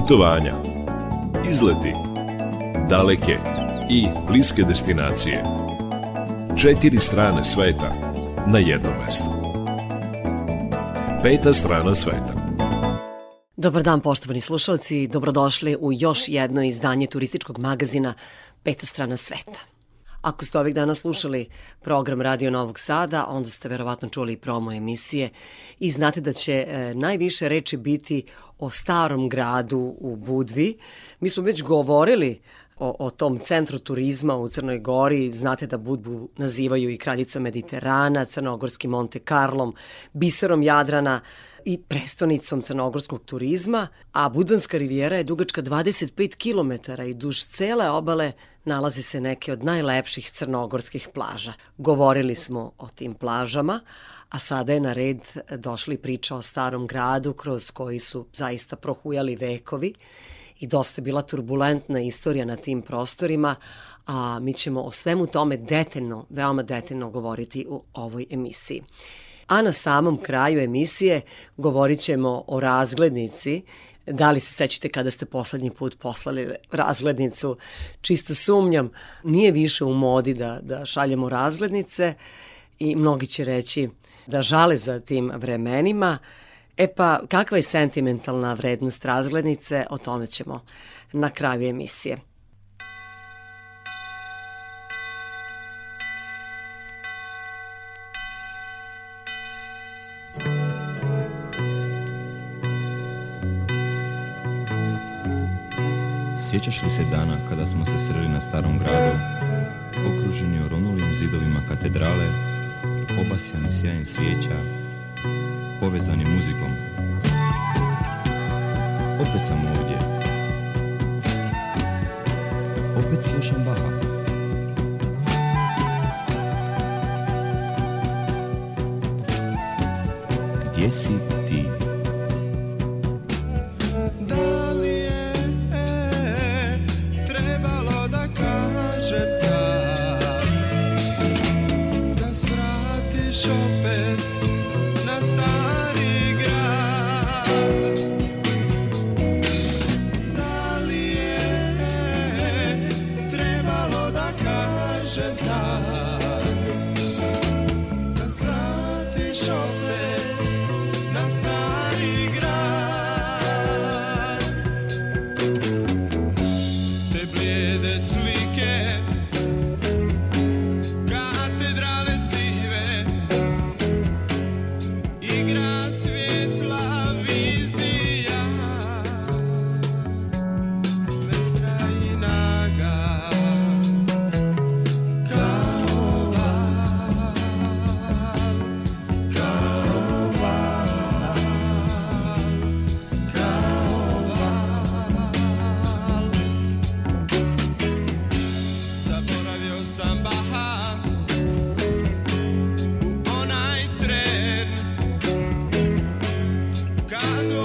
Putovanja, izleti, daleke i bliske destinacije. Četiri strane sveta na jednom mestu. Peta strana sveta. Dobar dan poštovani slušalci, dobrodošli u još jedno izdanje turističkog magazina Peta strana sveta. Ako ste ovih dana slušali program Radio Novog Sada, onda ste verovatno čuli i promo emisije i znate da će e, najviše reči biti o starom gradu u Budvi. Mi smo već govorili o, o tom centru turizma u Crnoj Gori. Znate da Budvu nazivaju i kraljicom Mediterana, crnogorskim Monte Carlom, biserom Jadrana i prestonicom crnogorskog turizma, a Budanska rivijera je dugačka 25 km i duž cele obale nalazi se neke od najlepših crnogorskih plaža. Govorili smo o tim plažama, a sada je na red došli priča o starom gradu kroz koji su zaista prohujali vekovi i dosta bila turbulentna istorija na tim prostorima, a mi ćemo o svemu tome detaljno, veoma detaljno govoriti u ovoj emisiji. A na samom kraju emisije govorit ćemo o razglednici, Da li se sećate kada ste poslednji put poslali razglednicu? Čisto sumnjam, nije više u modi da, da šaljemo razglednice i mnogi će reći da žale za tim vremenima. E pa, kakva je sentimentalna vrednost razglednice, o tome ćemo na kraju emisije. Sjećaš li se dana kada smo se sreli na starom gradu, okruženi oronulim zidovima katedrale, obasjani sjajem svijeća, povezani muzikom? Opet sam ovdje. Opet slušam Baha. Gdje si ti? God.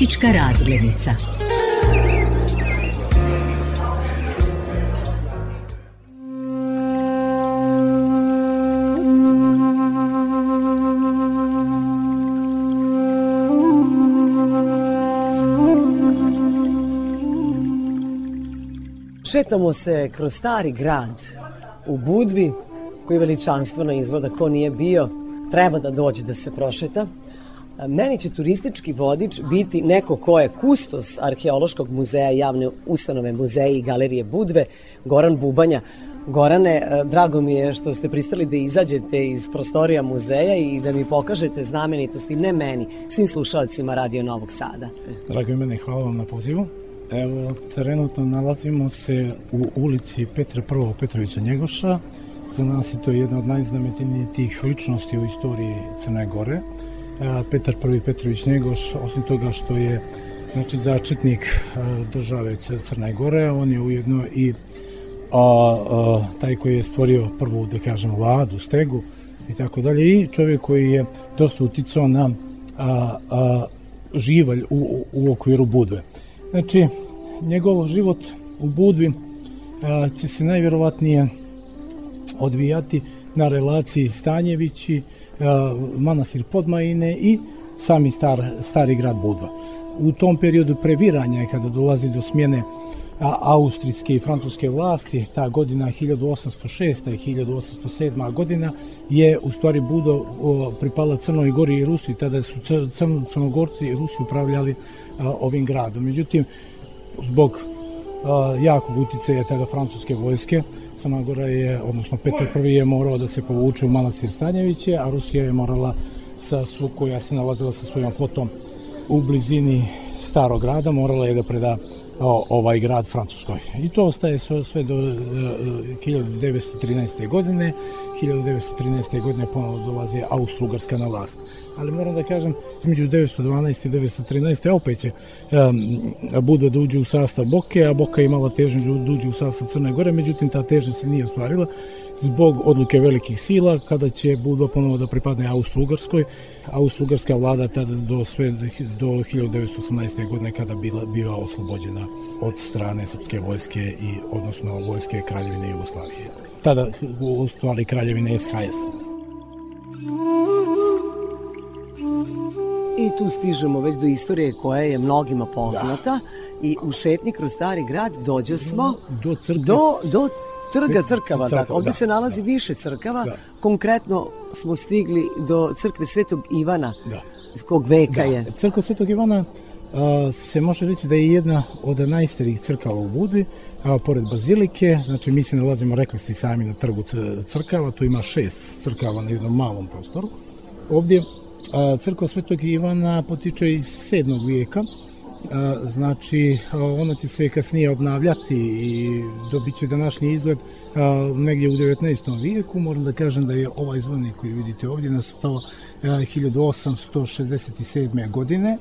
Turistička razglednica. Šetamo se kroz stari grad u Budvi, koji veličanstveno izgleda ko nije bio, treba da dođe da se prošeta. Meni će turistički vodič biti neko ko je kustos Arheološkog muzeja, javne ustanove muzeja i galerije Budve, Goran Bubanja. Gorane, e, drago mi je što ste pristali da izađete iz prostorija muzeja i da mi pokažete znamenitosti, ne meni, svim slušalcima Radio Novog Sada. Drago je mene, hvala vam na pozivu. Evo, trenutno nalazimo se u ulici Petra I. Petrovića Njegoša. Za nas je to jedna od najznamenitijih ličnosti u istoriji Crne Gore. Petar I. Petrović Njegoš, osim toga što je znači, začetnik države Crne Gore, on je ujedno i a, a, taj koji je stvorio prvu, da kažem, vladu, stegu i tako dalje, i čovjek koji je dosta uticao na a, a, živalj u, u okviru Budve. Znači, njegov život u Budvi a, će se najvjerovatnije odvijati na relaciji Stanjevići, a, manastir Podmajine i sami star, stari grad Budva. U tom periodu previranja, kada dolazi do smjene austrijske i francuske vlasti, ta godina 1806. i 1807. godina je u stvari Budo pripala Crnoj Gori i Rusiji, tada su crn, Crnogorci i Rusi upravljali ovim gradom. Međutim, zbog jakog uticaja tada francuske vojske, Crna Gora je, odnosno Petar I je morao da se povuče u manastir Stanjeviće, a Rusija je morala sa svu koja se nalazila sa svojom flotom u blizini starog grada, morala je da preda ovaj grad Francuskoj. I to ostaje sve do 1913. E, godine. 1913. godine ponovo dolazi Austro-Ugarska na vlast. Ali moram da kažem, između 1912. i 1913. opet će um, Buda da uđe u sastav Boke, a Boka imala težnju da uđe u sastav Crne Gore, međutim ta težnja se nije ostvarila zbog odluke velikih sila, kada će Budva ponovo da pripadne Austro-Ugarskoj. Austro-Ugarska vlada tada do, sve, do 1918. godine kada bila, bila oslobođena od strane srpske vojske i odnosno vojske Kraljevine Jugoslavije. Tada u stvari Kraljevine SHS. I tu stižemo već do istorije koja je mnogima poznata da. i u šetni kroz stari grad dođe smo do, crkve, do, do trga crkava. Crkva, dakle, ovdje da, se nalazi da. više crkava. Da. Konkretno smo stigli do crkve Svetog Ivana. Da. Iz kog veka da. je? Crkva Svetog Ivana a, se može reći da je jedna od najstarijih crkava u Budvi, a, pored Bazilike, znači mi se nalazimo, rekli ste sami, na trgu crkava, tu ima šest crkava na jednom malom prostoru. Ovdje crkva Svetog Ivana potiče iz 7. vijeka, znači ona će se kasnije obnavljati i dobit će današnji izgled negdje u 19. vijeku. Moram da kažem da je ovaj zvonik koji vidite ovdje nastao 1867. godine.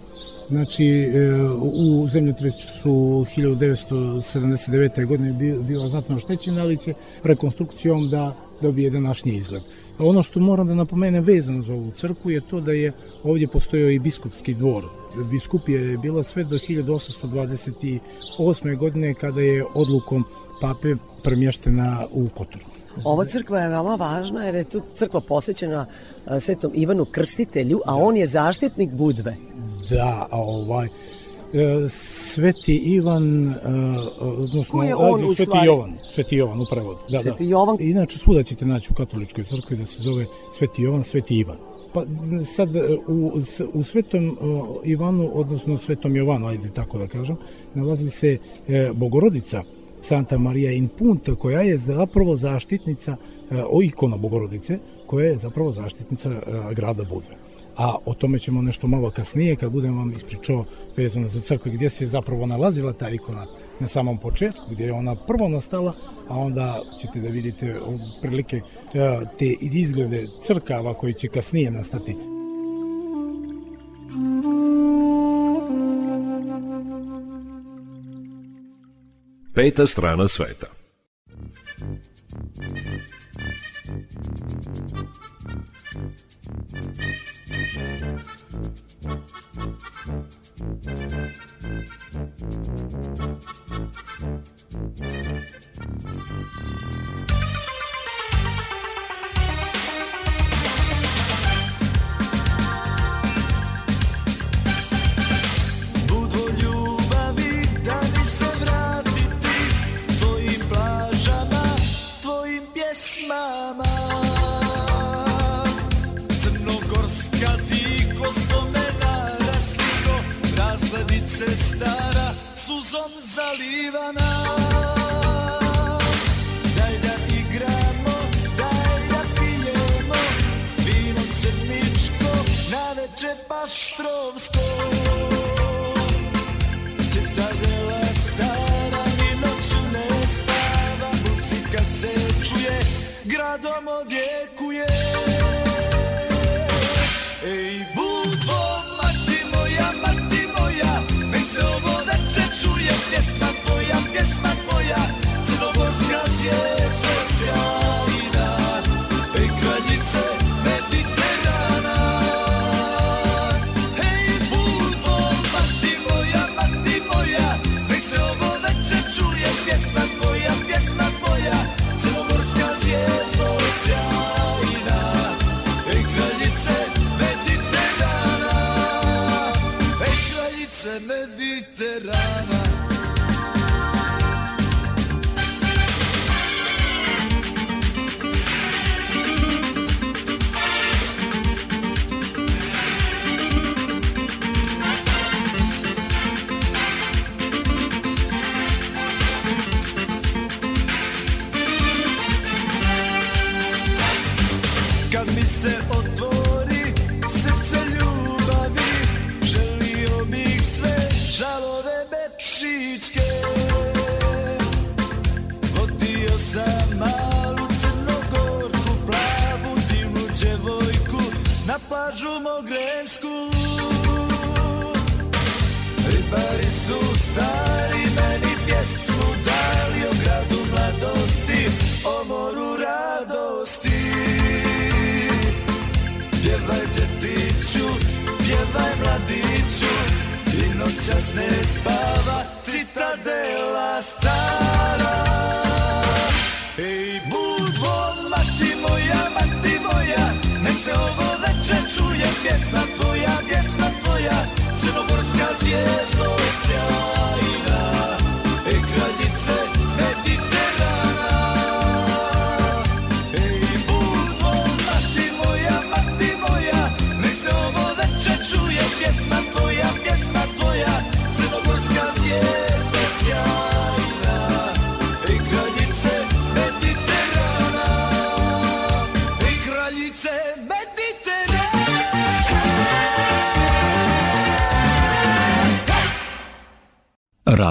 Znači, e, u zemljotresu 1979. godine bio znatno oštećen, ali će rekonstrukcijom da dobije današnji izgled. Ono što moram da napomenem vezano za ovu crku je to da je ovdje postojao i biskupski dvor. Biskupija je bila sve do 1828. godine kada je odlukom pape premještena u Kotoru. Ova crkva je veoma važna jer je tu crkva posvećena svetom Ivanu Krstitelju, a da. on je zaštitnik Budve. Da, a ovaj, E, Sveti Ivan, e, odnosno je on, Sveti stvari... Jovan, Sveti Jovan u prevodu. Da, Sveti da. Jovan. Inače svuda ćete naći u katoličkoj crkvi da se zove Sveti Jovan, Sveti Ivan. Pa sad u, u Svetom Ivanu, odnosno Svetom Jovanu, ajde tako da kažem, nalazi se e, Bogorodica, Santa Maria in Punta, koja je zapravo zaštitnica, o ikona Bogorodice, koja je zapravo zaštitnica grada Budve a o tome ćemo nešto malo kasnije kad budem vam ispričao vezano za crkvu gdje se zapravo nalazila ta ikona na samom početku, gdje je ona prvo nastala, a onda ćete da vidite prilike e, te izglede crkava koji će kasnije nastati. Peta strana sveta.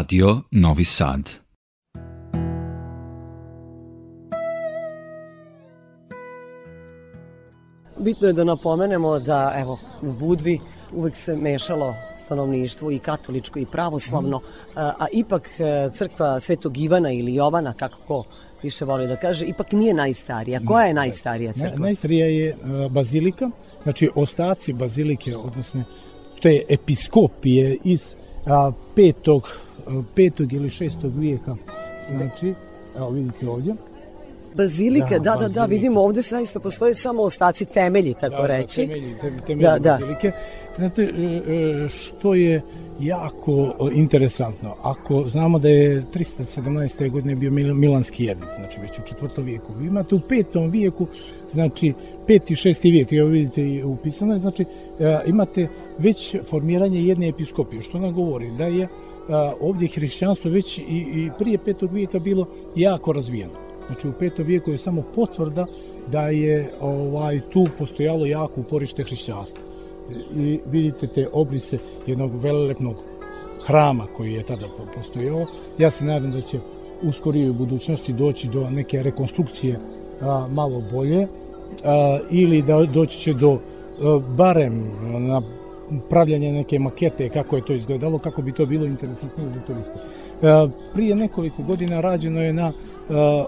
Radio Novi Sad. Bitno je da napomenemo da evo u Budvi uvek se mešalo stanovništvo i katoličko i pravoslavno, a, a ipak e, crkva Svetog Ivana ili Jovana, kako ko više voli da kaže, ipak nije najstarija. Koja je najstarija Na, crkva? najstarija je a, bazilika, znači ostaci bazilike, odnosno te episkopije iz petog, a, petog ili šestog vijeka, znači, evo vidite ovdje, Bazilika, da, da, da, bazilika. vidimo ovde zaista postoje samo ostaci temelji, tako reći. Temelji, tem- temelji Da, da. bazilike. Znate, e, e, što je jako e, interesantno, ako znamo da je 317. godine bio Mil- Milanski jedin, znači već u četvrtom vijeku, vi imate u petom vijeku, znači peti, šesti vijek, evo vidite i upisano je, znači imate već formiranje jedne episkopije, što nam govori da je ovdje hrišćanstvo već i, i prije petog vijeka bilo jako razvijeno. Znači u petom vijeku je samo potvrda da je ovaj tu postojalo jako uporište hrišćanstva. I vidite te obrise jednog velelepnog hrama koji je tada po- postojao. Ja se nadam da će u budućnosti doći do neke rekonstrukcije a, malo bolje a, ili da doći će do a, barem na pravljanje neke makete kako je to izgledalo, kako bi to bilo interesantnije za turiste. E, Prije nekoliko godina rađeno je na e,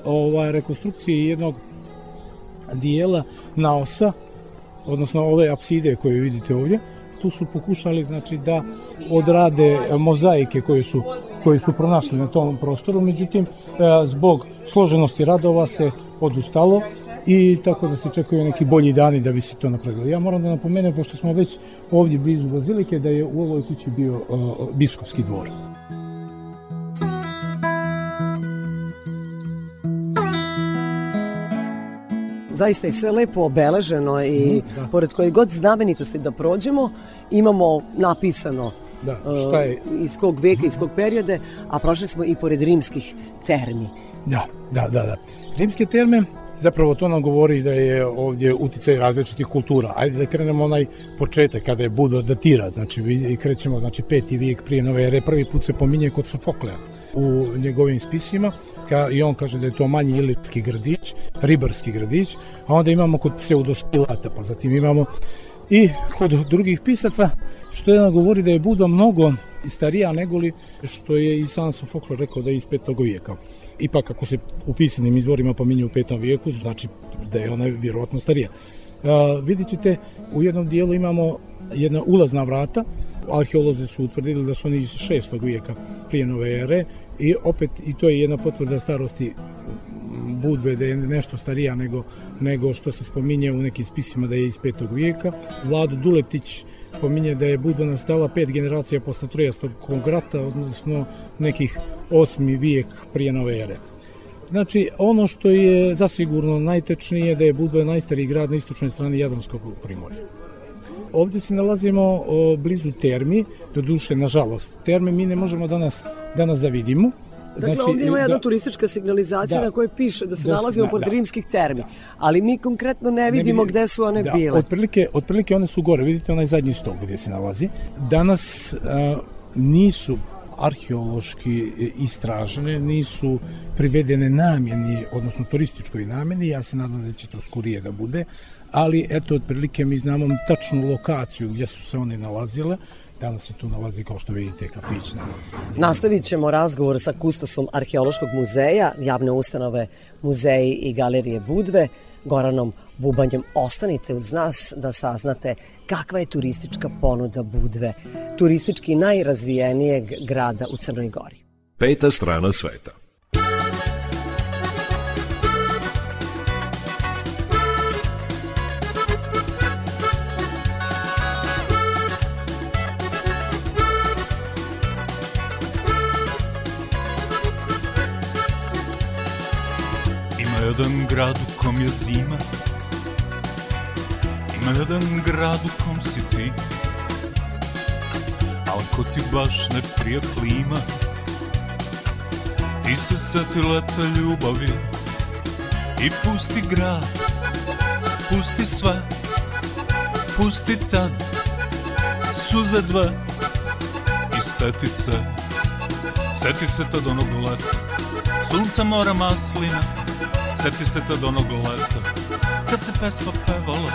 ovaj rekonstrukciji jednog dijela naosa, odnosno ove apside koje vidite ovdje, tu su pokušali znači da odrade mozaike koje su koje su pronašli na tom prostoru, međutim e, zbog složenosti radova se odustalo i tako da se čekaju neki bolji dani da bi se to napravilo. Ja moram da napomenem, pošto smo već ovdje blizu Bazilike, da je u ovoj kući bio e, biskupski dvor. zaista je sve lepo obeleženo i da. pored koje god znamenitosti da prođemo, imamo napisano da, šta je? Uh, iz kog veka, iz kog periode, a prošli smo i pored rimskih termi. Da, da, da, da. Rimske terme, zapravo to nam govori da je ovdje uticaj različitih kultura. Ajde da krenemo onaj početak kada je Buda datira, znači krećemo znači peti vijek prije nove ere, prvi put se pominje kod Sofoklea u njegovim spisima ka, i on kaže da je to manji ilitski gradić, ribarski gradić, a onda imamo kod pseudoskilata, pa zatim imamo i kod drugih pisaca, što jedan govori da je Buda mnogo starija negoli što je i sam Sofokle rekao da je iz petog vijeka. Ipak ako se u pisanim izvorima pominje u petom vijeku, znači da je ona vjerovatno starija. A, vidit ćete, u jednom dijelu imamo jedna ulazna vrata, arheolozi su utvrdili da su oni iz šestog vijeka prije nove ere i opet i to je jedna potvrda starosti Budve da je nešto starija nego, nego što se spominje u nekim spisima da je iz petog vijeka. Vlado Duletić pominje da je Budva nastala pet generacija posle Trojastog rata, odnosno nekih osmi vijek prije nove ere. Znači, ono što je zasigurno najtečnije da je Budva najstariji grad na istočnoj strani Jadranskog primorja. Ovde se nalazimo blizu termi, do duše, nažalost. Terme mi ne možemo danas, danas da vidimo, Dakle, znači, ovdje ima jedna da, turistička signalizacija da, na kojoj piše da se da, nalazimo da, pored da, rimskih termi, ali mi konkretno ne vidimo ne gde su one da, bile. Otprilike, otprilike one su gore, vidite onaj zadnji stol gdje se nalazi. Danas uh, nisu arheološki istražene, nisu privedene namjeni, odnosno turističkoj namjeni, ja se nadam da će to skurije da bude, ali eto, otprilike mi znamo tačnu lokaciju gdje su se one nalazile, Danas se tu nalazi, kao što vidite, kafić. Na... Nastavit ćemo razgovor sa kustosom Arheološkog muzeja, javne ustanove Muzeji i galerije Budve, Goranom Bubanjem. Ostanite uz nas da saznate kakva je turistička ponuda Budve, turistički najrazvijenijeg grada u Crnoj Gori. Peta strana sveta. Jedan grad u kom je zima. Ima jedan grad u kom si ti. Al ko ti baš ne prije klima Ti se seti leta ljubavi I pusti grad. Pusti sve. Pusti tad Suze dve I seti se. Seti se tad onog leta. Sunca mora maslina Seti se tad onog leta. Kad se pesma pevala?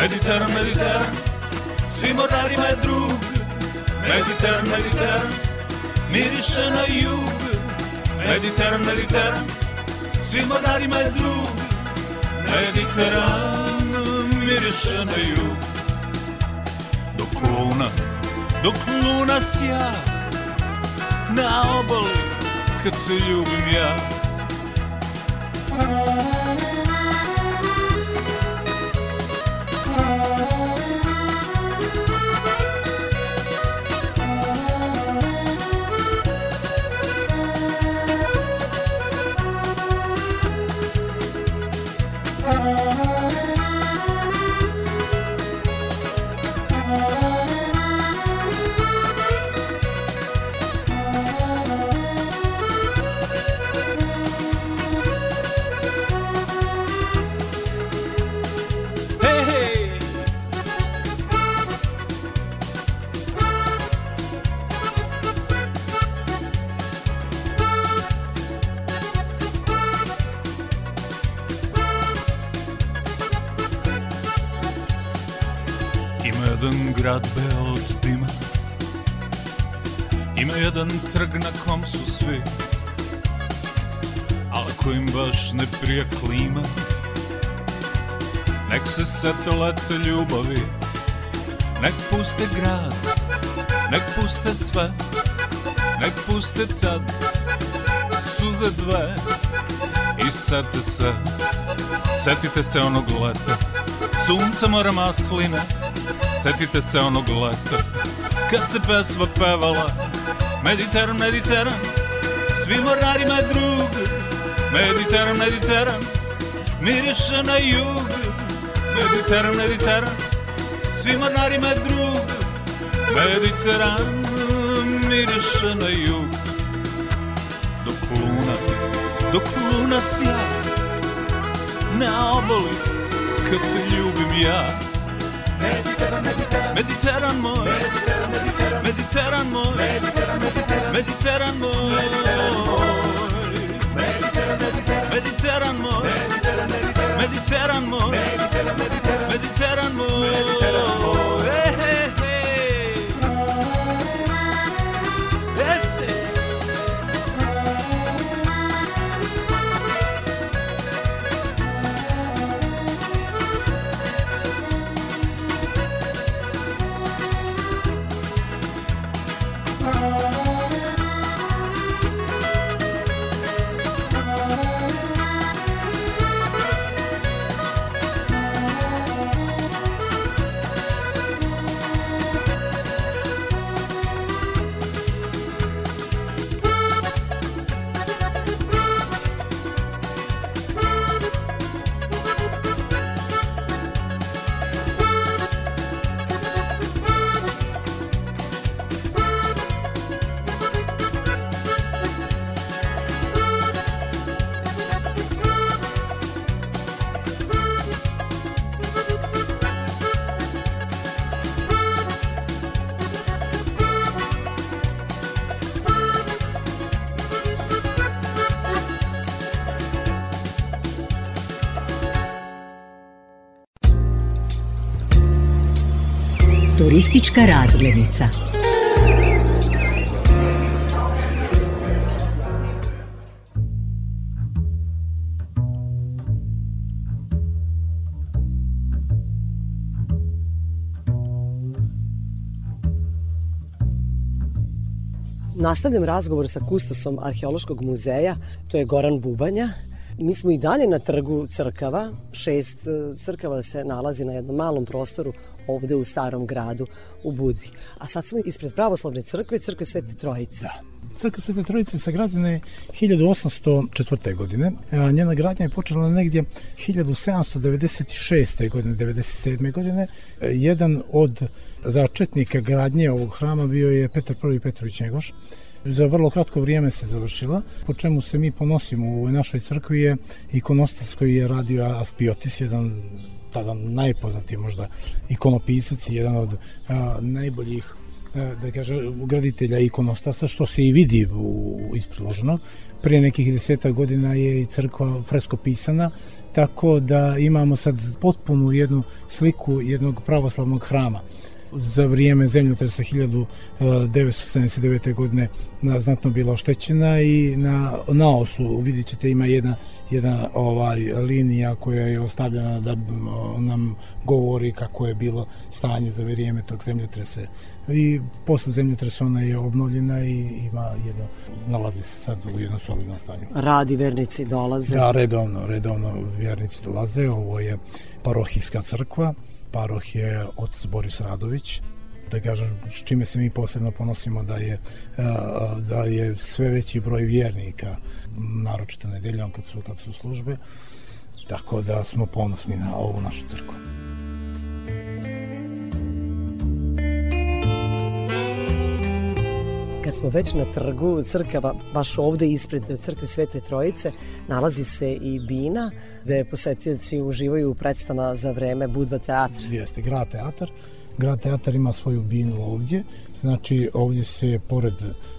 Mediteran, Mediteran Svi mornarima je drug. Mediteran, Mediteran Miriše na jug. Mediteran, Mediteran Svi mornarima je drug. Mediteran Miriše na jug. Dok luna Dok luna sja Na obali Kad te ljubim ja grad prija klima. Nek se sete lete ljubavi. Nek puste grad. Nek puste sve. Nek puste tad. Suze dve. I sete se. Setite se onog leta. Sunca mora masline. Setite se onog leta. Kad se pesma pevala. Mediteran, Mediteran. Svi mornarima drug Mediteran, Mediteran miriše na jug. Mediteran, Mediteran, svi mornarima drug. Mediteran miriše na jug. Dok luna, dok luna sja Na oboli kad te ljubim ja. Mediteran, Mediteran, Mediteran moj. Mediteran, Mediteran moj. Mediteran moj Mediteran moj Mediteran moj Mediteran moj Ej, ej, Turistička razglednica. Nastavljam razgovor sa kustosom Arheološkog muzeja, to je Goran Bubanja. Mi smo i dalje na trgu crkava, šest e, crkava se nalazi na jednom malom prostoru ovde u starom gradu u Budvi. A sad smo ispred pravoslavne crkve, crkve Svete Trojice. Da. Crkva Svete Trojice sagrađena je 1804. godine. a Njena gradnja je počela negdje 1796. godine, 97. godine. E, Jedan od začetnika gradnje ovog hrama bio je Petar I. Petrović Njegoš. Za vrlo kratko vrijeme se završila, po čemu se mi ponosimo u ovoj našoj crkvi je ikonostas koji je radio Aspiotis, jedan tada najpoznatiji možda ikonopisac i jedan od a, najboljih da kaže, graditelja ikonostasa, što se i vidi u, iz priloženog. Prije nekih deseta godina je i crkva fresko pisana, tako da imamo sad potpunu jednu sliku jednog pravoslavnog hrama za vrijeme zemljotresa 1979. godine na znatno bila oštećena i na naosu vidjet ćete ima jedna, jedna ovaj linija koja je ostavljena da nam govori kako je bilo stanje za vrijeme tog zemljotresa i posle zemljotresa ona je obnovljena i ima jedno, nalazi se sad u jednom solidnom stanju. Radi vernici dolaze. Da, redovno, redovno vjernici dolaze, ovo je parohijska crkva, paroh je otac Boris Radović, da kažem, s čime se mi posebno ponosimo da je, da je sve veći broj vjernika, naročito nedeljom kad su, kad su službe, tako da smo ponosni na ovu našu crkvu. Smo već na trgu crkava, baš ovde ispred crkve Svete Trojice, nalazi se i Bina, gde posetioci uživaju u predstama za vreme Budva teatra. Jeste, grad teatar. Grad teatar ima svoju binu ovdje, znači ovdje se pored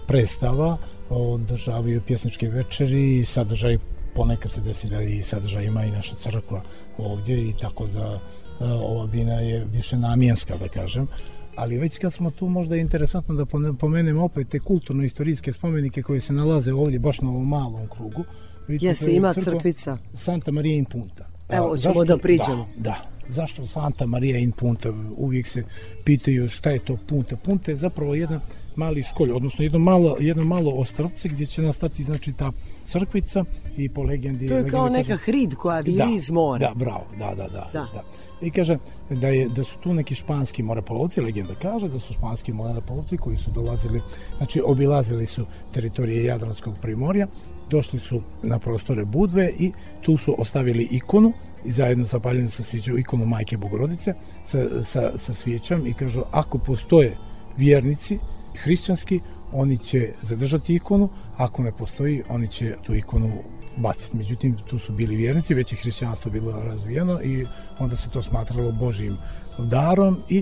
predstava održavaju pjesničke večeri i sadržaj ponekad se desi da i sadržaj ima i naša crkva ovdje i tako da ova bina je više namjenska da kažem ali već kad smo tu možda je interesantno da pomenemo opet te kulturno-istorijske spomenike koje se nalaze ovdje baš na ovom malom krugu. Vidite, Jeste, ima crkvica. Santa Maria in Punta. Evo, ćemo zašto, da priđemo. Da, da. Zašto Santa Maria in Punta? Uvijek se pitaju šta je to Punta. Punta je zapravo jedna mali školj, odnosno jedno malo, jedno malo ostrvce gdje će nastati znači ta crkvica i po legendi... To je kao neka hrid koja viri da, iz mora. Da, bravo, da, da, da. Da. da. I kaže da, je, da su tu neki španski moreplovci, legenda kaže da su španski moreplovci koji su dolazili, znači obilazili su teritorije Jadranskog primorja, došli su na prostore Budve i tu su ostavili ikonu i zajedno zapaljeni sa svijećom ikonu Majke Bogorodice sa, sa, sa svijećom i kažu ako postoje vjernici hrišćanski, oni će zadržati ikonu, ako ne postoji, oni će tu ikonu baciti. Međutim, tu su bili vjernici, već je hrišćanstvo bilo razvijeno i onda se to smatralo Božijim darom i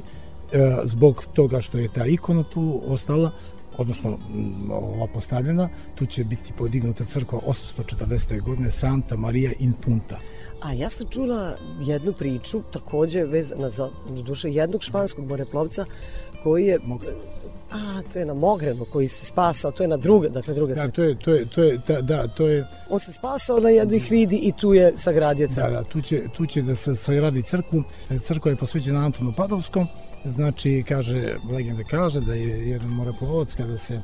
e, zbog toga što je ta ikona tu ostala, odnosno ova postavljena, tu će biti podignuta crkva 840. godine Santa Maria in Punta. A ja sam čula jednu priču, takođe vezana za, duše, jednog španskog moreplovca koji je... A, to je na Mogrenu koji se spasao, to je na druga, dakle druga Da, da, to je, to je, to je, da, da, to je, On se spasao na jednoj hridi i tu je sagradio Da, crkvu. da, tu će, tu će da se sagradi crkvu. Crkva je posvećena Antonu Padovskom. Znači, kaže, legenda kaže da je jedan moreplovac kada se, e,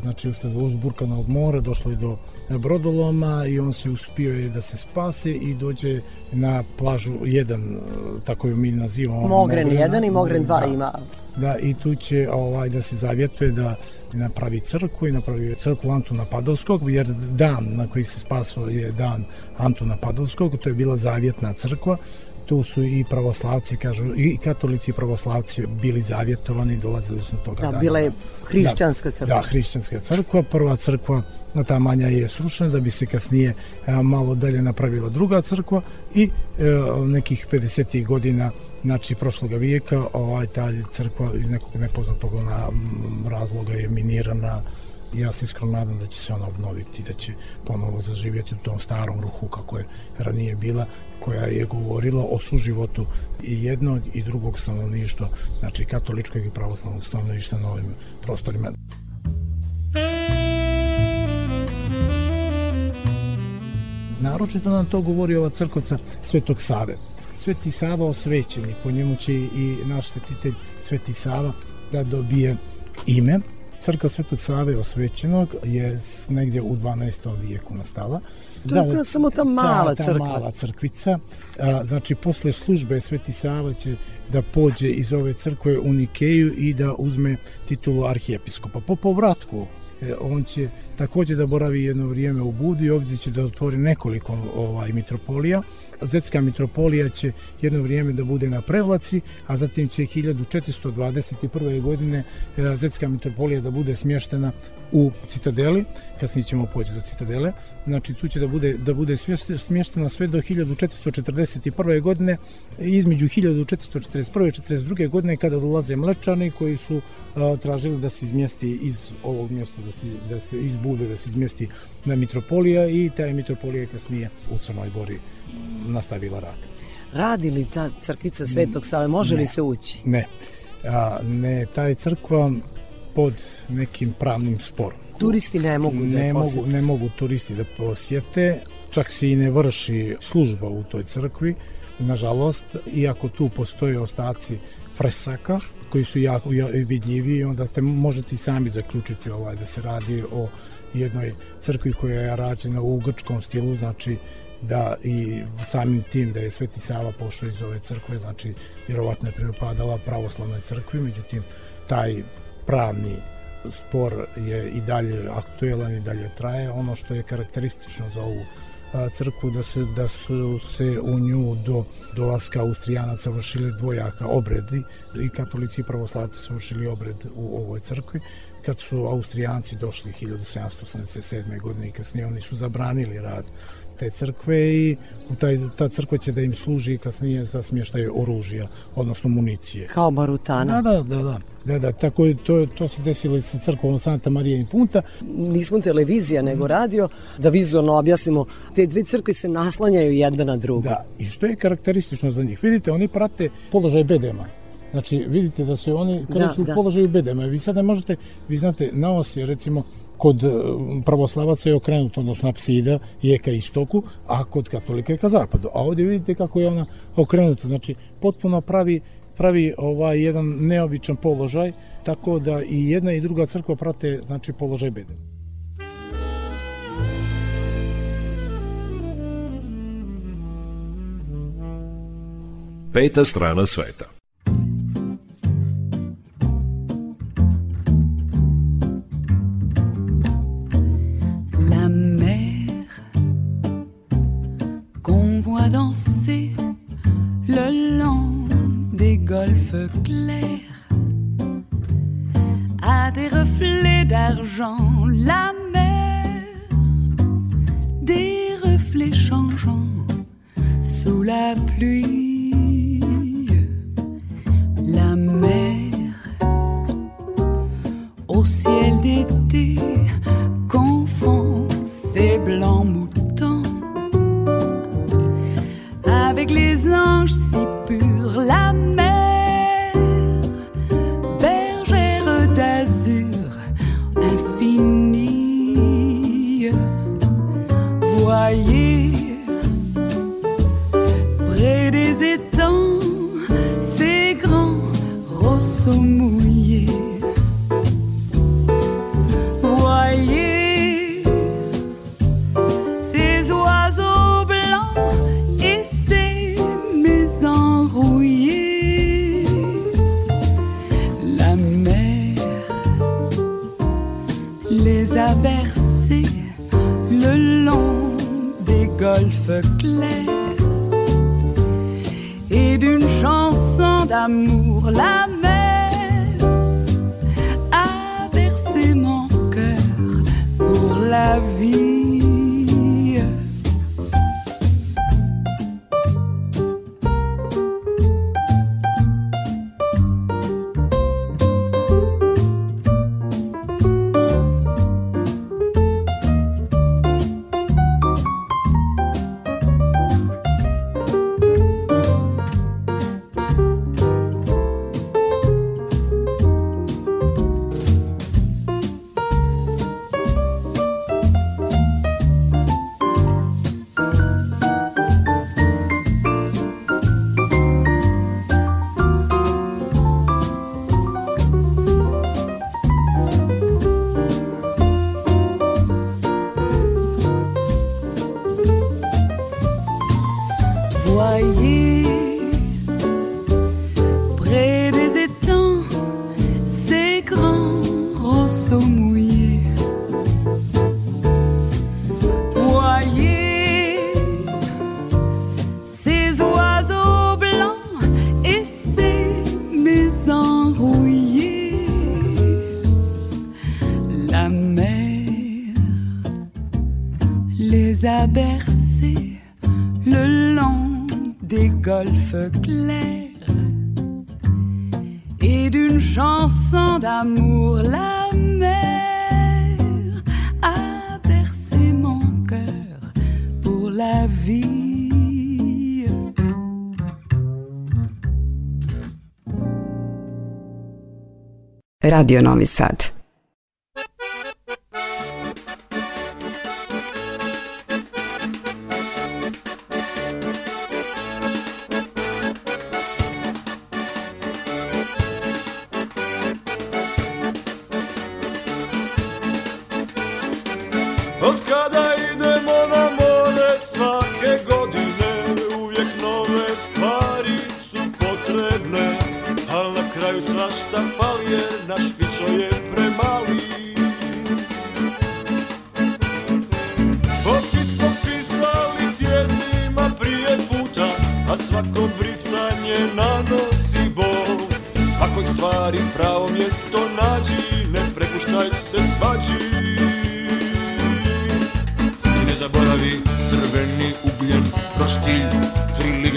znači, usled uzburkanog mora došlo je do brodoloma i on se uspio je da se spase i dođe na plažu jedan, e, tako ju mi nazivamo. Mogren Mogrena. 1 i Mogren 2 Da. ima. Da, i tu će ovaj, da se zavjetuje da napravi crkvu i napravi crkvu Antuna Padovskog, jer dan na koji se spasao je dan Antuna Padovskog, to je bila zavjetna crkva, tu su i pravoslavci, kažu, i katolici i pravoslavci bili zavjetovani, dolazili su na toga Da, dana. bila je hrišćanska crkva. Da, hrišćanska crkva. Prva crkva, na ta manja je srušena, da bi se kasnije a, malo dalje napravila druga crkva i e, nekih 50. godina znači prošloga vijeka ovaj ta crkva iz nekog nepoznatog razloga je minirana ja se iskreno nadam da će se ona obnoviti, da će ponovo zaživjeti u tom starom ruhu kako je ranije bila, koja je govorila o suživotu i jednog i drugog stanovništva, znači katoličkog i pravoslavnog stanovništva na ovim prostorima. Naročito nam to govori ova crkvica Svetog Save. Sveti Sava osvećeni, po njemu će i naš svetitelj Sveti Sava da dobije ime. Crkva Svetog Save osvećenog je negdje u 12. vijeku nastala. To je ta- samo ta mala ta, ta crkva. mala crkvica. A, znači, posle službe Sveti Sava će da pođe iz ove crkve u Nikeju i da uzme titulu arhijepiskopa. Po povratku e, on će takođe da boravi jedno vrijeme u Budi, ovdje će da otvori nekoliko ovaj mitropolija. Zetska mitropolija će jedno vrijeme da bude na Prevlaci, a zatim će 1421. godine e, Zetska mitropolija da bude smještena u Citadeli, kasnije ćemo poći do Citadele, znači tu će da bude, da bude smještena sve do 1441. godine, između 1441. i 42. godine kada dolaze mlečani koji su tražili da se izmjesti iz ovog mjesta, da se, da se iz Bude, da se izmjesti na mitropolija i ta je mitropolija kasnije u Crnoj Gori nastavila rad. Radi li ta crkvica Svetog Save? Može li se ući? Ne, a, ne, ta je crkva pod nekim pravnim sporom. Turisti ne mogu da ne mogu, ne mogu turisti da posjete, čak se i ne vrši služba u toj crkvi, nažalost, iako tu postoje ostaci fresaka koji su jako ja- vidljivi, onda ste možete i sami zaključiti ovaj da se radi o jednoj crkvi koja je rađena u grčkom stilu, znači da i samim tim da je Sveti Sava pošao iz ove crkve, znači vjerovatno je pripadala pravoslavnoj crkvi, međutim taj pravni spor je i dalje aktuelan i dalje traje. Ono što je karakteristično za ovu crkvu da su, da su se u nju do dolaska Austrijanaca vršili dvojaka obredi i katolici i pravoslavci su vršili obred u ovoj crkvi. Kad su Austrijanci došli 1787. godine i kasnije oni su zabranili rad te crkve i u taj, ta crkva će da im služi kasnije za smještaj oružja, odnosno municije. Kao barutana. Da, da, da, da. Da, da, tako je, to, to se desilo i sa crkvom Santa Marija in Punta. Nismo televizija nego radio, da vizualno objasnimo. Te dve crkve se naslanjaju jedna na drugu. Da, i što je karakteristično za njih? Vidite, oni prate položaj bedema. Znači, vidite da se oni kreću Da, u da. položaju bedema. Vi sad ne možete, vi znate, na os je recimo kod e, pravoslavaca je okrenut, odnosno apsida je ka istoku, a kod katolika je ka zapadu. A ovdje vidite kako je ona okrenuta, znači potpuno pravi pravi ovaj jedan neobičan položaj, tako da i jedna i druga crkva prate znači položaj bede. Peta strana sveta. Qu'on voit danser le long des golfes clairs a des reflets d'argent. La mer, des reflets changeants sous la pluie. La mer au ciel d'été a le long des golfes clairs et d'une chanson d'amour la mer a bercé mon cœur pour la vie. Radio Novi.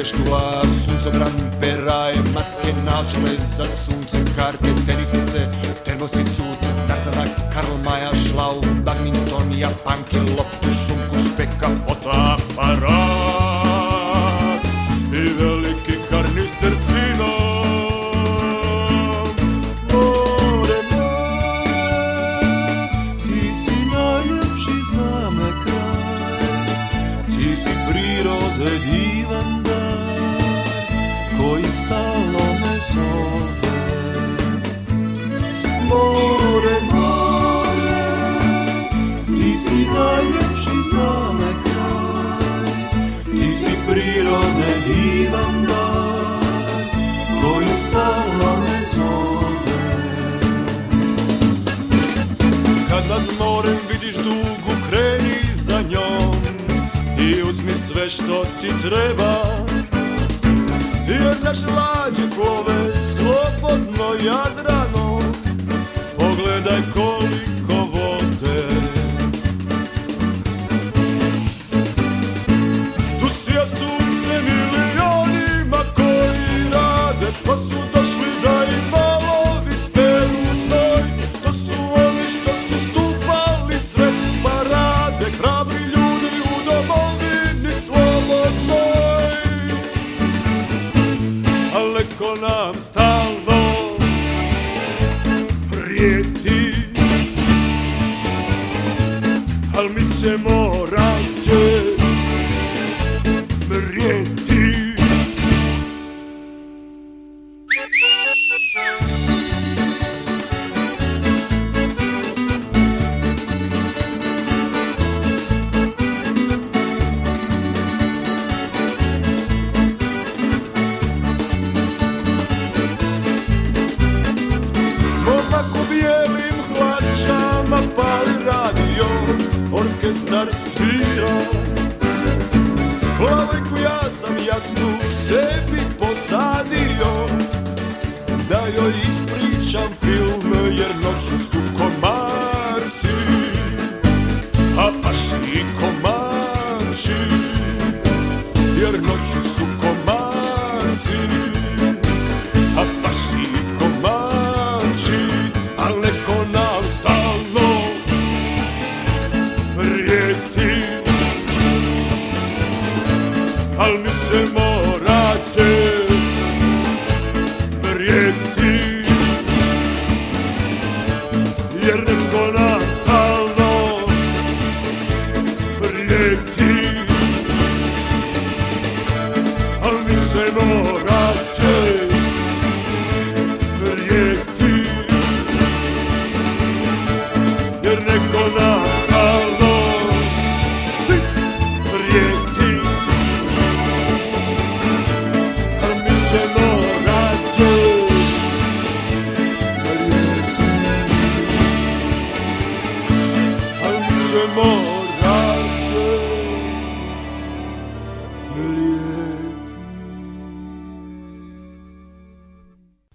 Štula, suncobran, peraje, maske, naočale za sunce, karte, tenisice, termosicu, Tarzana, Karl Maja, šlau, badminton, japanke, loptu, što ti treba. Jer naše lađe plove slobodno jadrano. Pogledaj koliko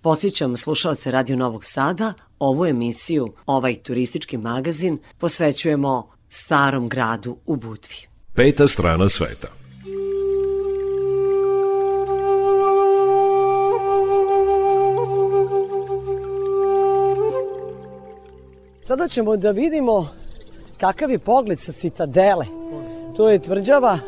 Podsjećam slušalce Radio Novog Sada, ovu emisiju, ovaj turistički magazin, posvećujemo starom gradu u Budvi. Peta strana sveta. Sada ćemo da vidimo kakav je pogled sa citadele. To je tvrđava,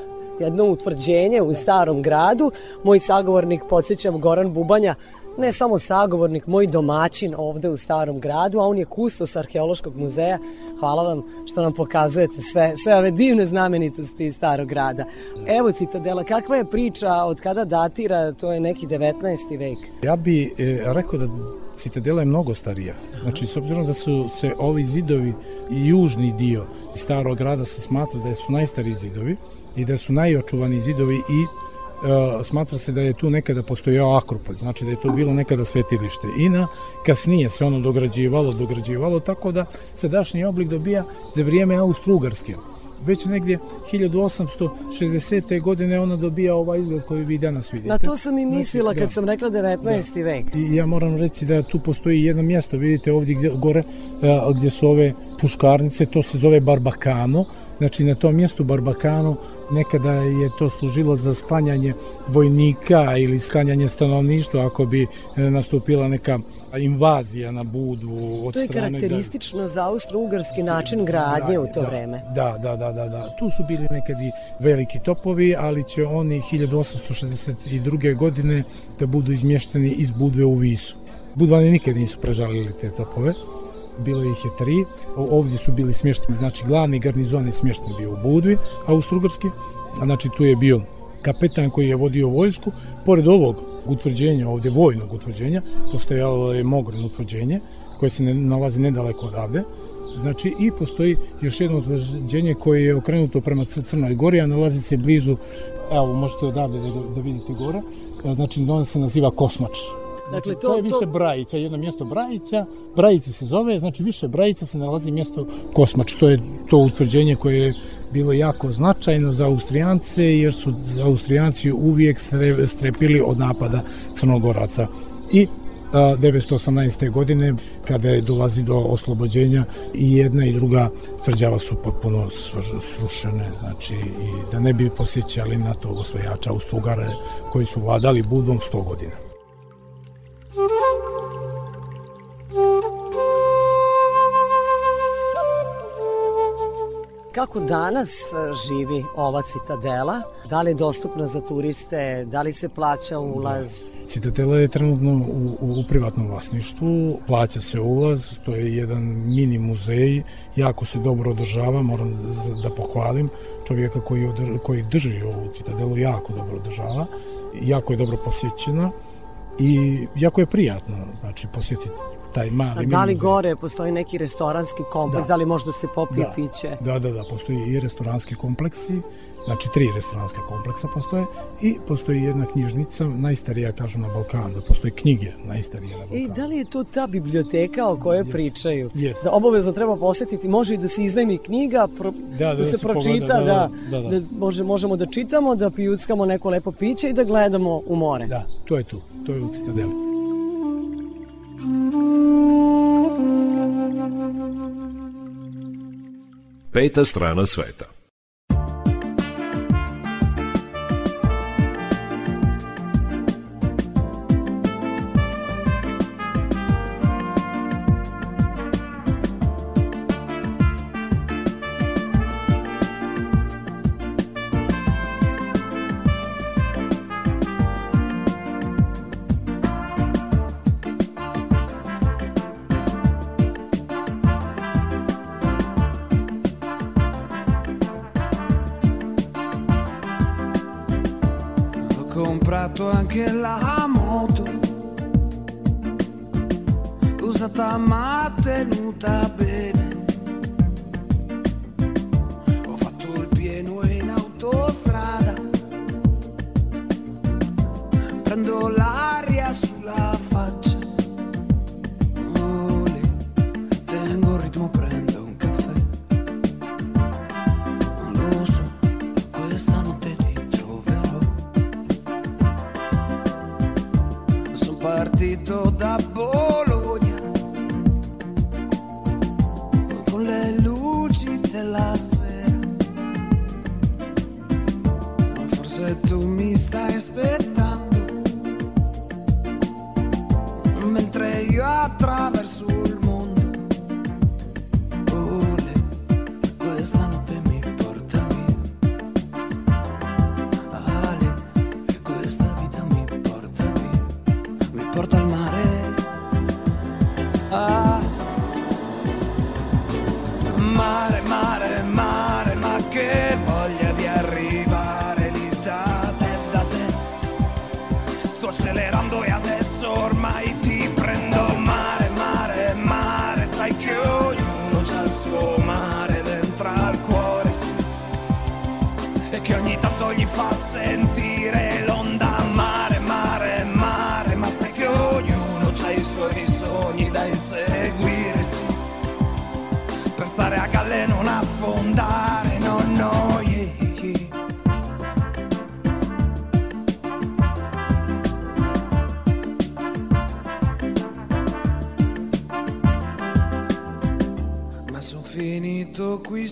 jedno utvrđenje u starom gradu. Moj sagovornik, podsjećam, Goran Bubanja, ne samo sagovornik, moj domaćin ovde u starom gradu, a on je kustos arheološkog muzeja. Hvala vam što nam pokazujete sve, sve ove divne znamenitosti iz starog grada. Evo citadela, kakva je priča, od kada datira, to je neki 19. vek. Ja bi e, rekao da Citadela je mnogo starija. Znači, s obzirom da su se ovi zidovi i južni dio starog grada se smatra da su najstariji zidovi i da su najočuvani zidovi i e, smatra se da je tu nekada postojao akropolj, znači da je to bilo nekada svetilište. I na kasnije se ono dograđivalo, dograđivalo, tako da sadašnji oblik dobija za vrijeme Austro-Ugarske. Već negdje 1860. godine ona dobija ovaj izgled koji vi danas vidite. Na to sam i Znači, mislila kad da. sam rekla 19. vek. I ja moram reći da tu postoji jedno mjesto, vidite ovdje gdje, gore a, gdje su ove puškarnice, to se zove Barbakano. Znači na tom mjestu Barbakano nekada je to služilo za sklanjanje vojnika ili sklanjanje stanovništva ako bi e, nastupila neka invazija na Budu od To je karakteristično za austro-ugarski način gradnje u to da, vreme. Da, da, da, da, da. Tu su bili nekad i veliki topovi, ali će oni 1862. godine da budu izmješteni iz Budve u Visu. Budvani nikad nisu prežalili te topove. Bilo ih je tri. Ovdje su bili smješteni, znači glavni garnizon je smješten bio u Budvi, austrougarski. A znači tu je bio kapetan koji je vodio vojsku. Pored ovog utvrđenja, ovdje vojnog utvrđenja, postojalo je Mogren utvrđenje, koje se ne, nalazi nedaleko odavde. Znači i postoji još jedno utvrđenje koje je okrenuto prema Crnoj Gori, a nalazi se blizu, evo možete odavde da, da vidite gore, znači ono se naziva Kosmač. Dakle, to, to je više to... Brajića, jedno mjesto Brajića, Brajica se zove, znači više Brajića se nalazi mjesto Kosmač, to je to utvrđenje koje je bilo jako značajno za Austrijance, jer su Austrijanci uvijek strepili od napada Crnogoraca. I 918. godine kada je dolazi do oslobođenja i jedna i druga tvrđava su potpuno srušene znači i da ne bi posjećali na tog osvajača Austrugare koji su vladali Budom 100 godina. Kako danas e, živi ova citadela? Da li je dostupna za turiste? Da li se plaća ulaz? Citadela je trenutno u, u, privatnom vlasništvu, plaća se ulaz, to je jedan mini muzej, jako se dobro održava, moram da, da pohvalim čovjeka koji, odr, koji drži ovu citadelu, jako dobro održava, jako je dobro posjećena i jako je prijatno znači posjetiti taj mali Da li gore postoji neki restoranski kompleks, da, da li možda se popije da. piće? Da, da, da, postoji i restoranski kompleksi, znači tri restoranska kompleksa postoje i postoji jedna knjižnica, najstarija kažu na Balkanu, da postoje knjige najstarije na Balkanu. I da li je to ta biblioteka o kojoj yes. pričaju? Yes. Da obavezno treba posetiti, može i da se iznajmi knjiga, pro, da, da, da, se, se pročita, pogleda, da, da, da, da, da. može, možemo da čitamo, da pijuckamo neko lepo piće i da gledamo u more. Da, to je tu, to je u Citadeli. Peta strana sveta. tutto qui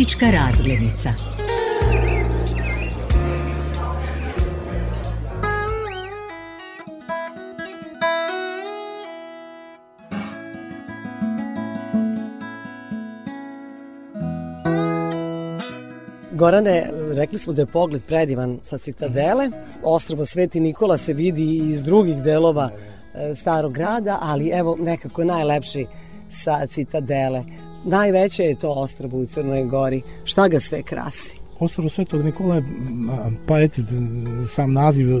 Turistička razglednica. Gorane, rekli smo da je pogled predivan sa citadele. Ostrovo Sveti Nikola se vidi i iz drugih delova e, starog grada, ali evo nekako najlepši sa citadele. Najveće je to ostrovo u Crnoj Gori. Šta ga sve krasi? Ostrovo Svetog Nikola je, pa eto, sam naziv e,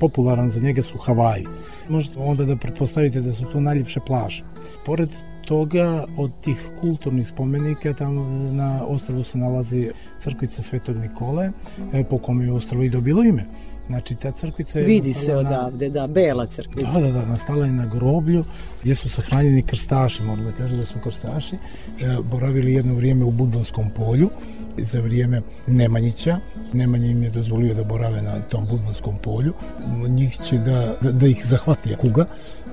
popularan za njega su Havaji. Možete onda da pretpostavite da su to najljepše plaže. Pored toga, od tih kulturnih spomenika, tamo na ostrvu se nalazi crkvica Svetog Nikole, po kome je ostrvo i dobilo ime. Znači, ta crkvica je... Vidi se odavde, da, bela crkvica. Da, da, da, nastala je na groblju gdje su sahranjeni krstaši, moram da kažem da su krstaši, e, boravili jedno vrijeme u Budvanskom polju, za vrijeme Nemanjića. Nemanja im je dozvolio da borave na tom Budvanskom polju. Njih će da, da, da ih zahvati kuga,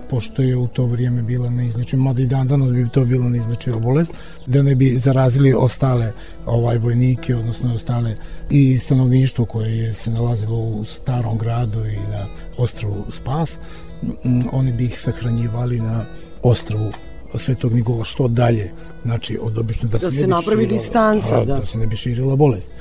pošto je u to vrijeme bila neizlečiva, mada i dan danas bi to bila neizlečiva bolest, da ne bi zarazili ostale ovaj vojnike, odnosno ostale i stanovništvo koje je se nalazilo u starom gradu i na ostrovu Spas, oni bi ih sahranjivali na ostrovu Svetog Nikola što dalje, znači od obično da, da se, se ne bi napravi širila, distanca, a, da. da se ne bi širila bolest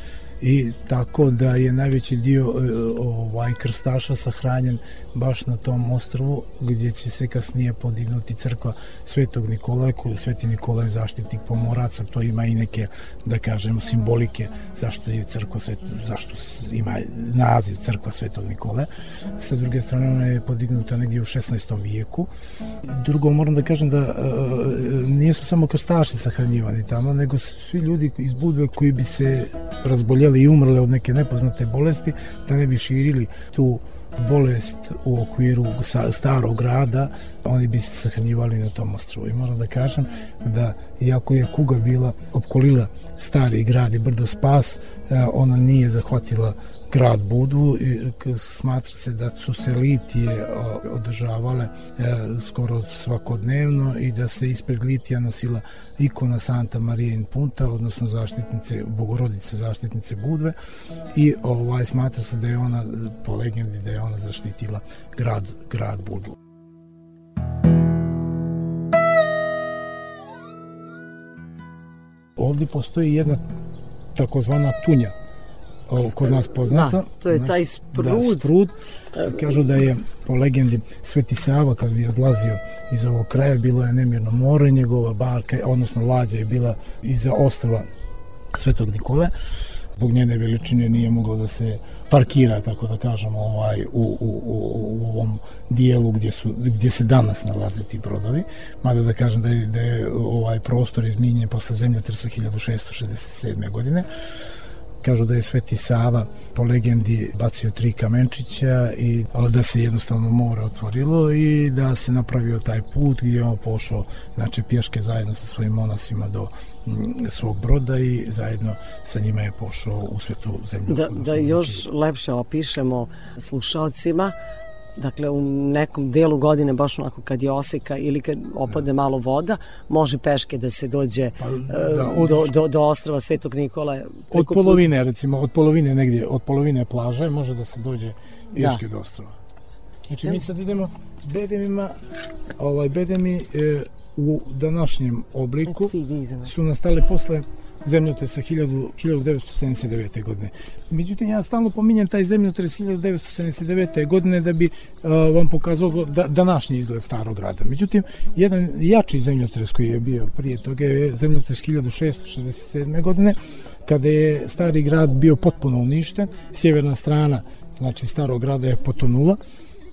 i tako da je najveći dio e, ovaj krstaša sahranjen baš na tom ostrovu gdje će se kasnije podignuti crkva Svetog Nikolaja koju Sveti Nikolaj je zaštitnik pomoraca to ima i neke da kažemo simbolike zašto je crkva Svet, zašto ima naziv crkva Svetog Nikolaja sa druge strane ona je podignuta negdje u 16. vijeku drugo moram da kažem da e, nisu samo krstaši sahranjivani tamo nego svi ljudi iz Budve koji bi se razboljeli i umrle od neke nepoznate bolesti, da ne bi širili tu bolest u okviru starog grada, oni bi se sahranjivali na tom ostrovu. I moram da kažem da, iako je kuga bila opkolila stari grad i brdo spas, e, ona nije zahvatila grad Budu i smatra se da su se litije održavale e, skoro svakodnevno i da se ispred litija nosila ikona Santa Marije in Punta, odnosno zaštitnice, bogorodice zaštitnice Budve i ovaj smatra se da je ona po legendi da je ona zaštitila grad, grad Budu. Ovdje postoji jedna takozvana tunja kod nas poznata. Da, to je naš, taj sprud. Da, sprud. Kažu da je po legendi Sveti Sava kad bi odlazio iz ovog kraja bilo je nemirno more, njegova barka, odnosno lađa je bila iza ostrova Svetog Nikole zbog njene veličine nije moglo da se parkira, tako da kažemo, ovaj, u, u, u, u ovom dijelu gdje, su, gdje se danas nalaze ti brodovi. Mada da kažem da je, da je ovaj prostor izminjen posle zemljotresa 1667. godine kažu da je Sveti Sava po legendi bacio tri kamenčića i da se jednostavno more otvorilo i da se napravio taj put gdje on pošao znači pješke zajedno sa svojim monasima do svog broda i zajedno sa njima je pošao u svetu zemlju. Da, da još lepše opišemo slušalcima dakle u nekom delu godine baš onako kad je oseka ili kad opade malo voda može peške da se dođe pa, da, od, do, do, do ostrava Svetog Nikola od polovine puta. recimo od polovine negdje od polovine plaže može da se dođe pješke da. do ostrava znači mi sad idemo bedemima ovaj bedemi e, u današnjem obliku su nastale posle zemljotresa 1979. godine. Međutim, ja stalno pominjem taj zemljotres 1979. godine da bi uh, vam pokazao da, današnji izgled starog grada. Međutim, jedan jači zemljotres koji je bio prije toga je zemljotres 1667. godine, kada je stari grad bio potpuno uništen, sjeverna strana znači starog grada je potonula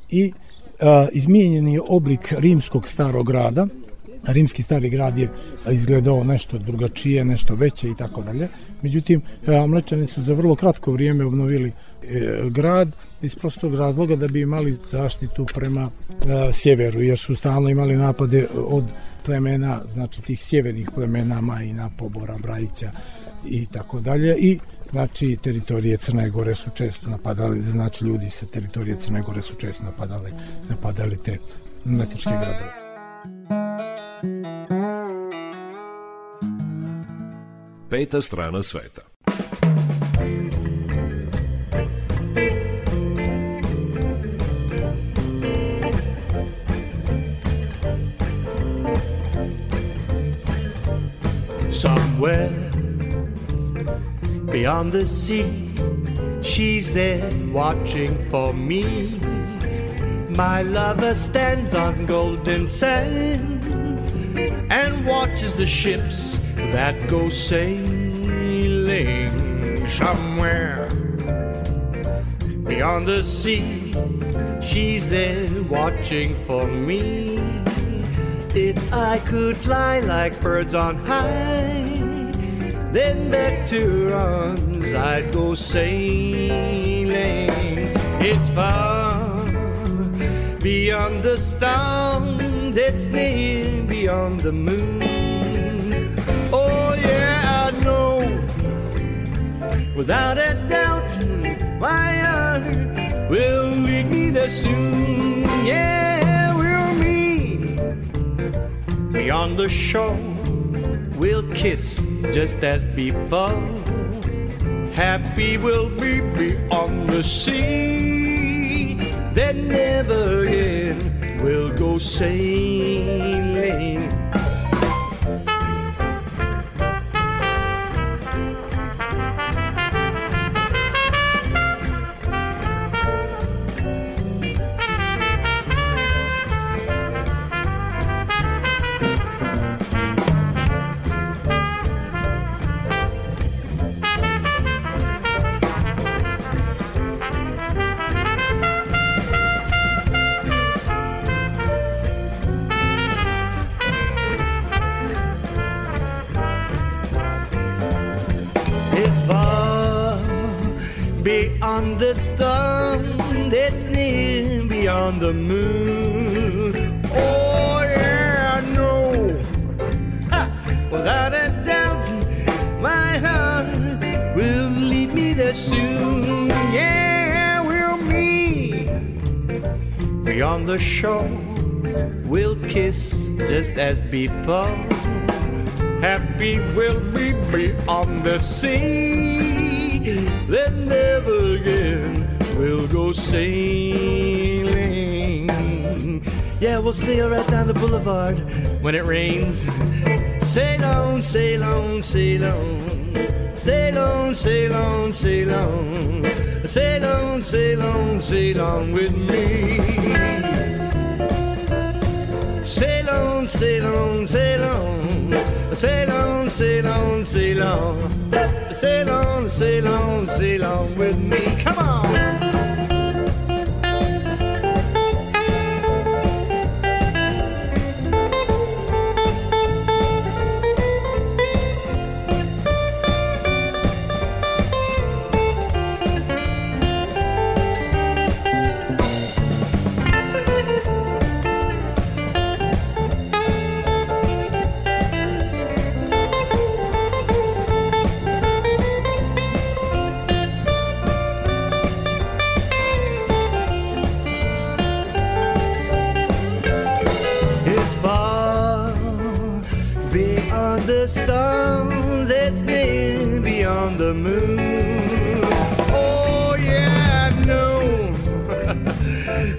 i uh, izmijenjen je oblik rimskog starog grada, rimski stari grad je izgledao nešto drugačije, nešto veće i tako dalje. Međutim, Mlečani su za vrlo kratko vrijeme obnovili e, grad iz prostog razloga da bi imali zaštitu prema e, sjeveru, jer su stalno imali napade od plemena, znači tih sjevernih plemena Majina, Pobora, Brajića i tako dalje i znači teritorije Crne Gore su često napadali, znači ljudi sa teritorije Crne Gore su često napadali, napadali te mletičke gradove. Peta strana sveta. Somewhere beyond the sea, she's there watching for me. My lover stands on golden sands and watches the ships that go sailing somewhere beyond the sea. She's there watching for me. If I could fly like birds on high, then back to her arms I'd go sailing. It's far beyond the stars, it's near beyond the moon. Oh, yeah, I know without a doubt my heart will lead me there soon. Yeah, we'll meet beyond the shore. We'll kiss just as before. Happy we'll be beyond the sea. Then never again we'll go sailing. As before. Happy we'll be beyond the sea. Then never again we'll go sailing. Yeah, we'll sail right down the boulevard when it rains. Sail on, sail on, sail on. Sail on, sail on, sail on. Sail on, sail on, sail on with me. Sail on, sail on, sail on. Sail on, sail on, sail on. Sail on, sail on, with me. Come on.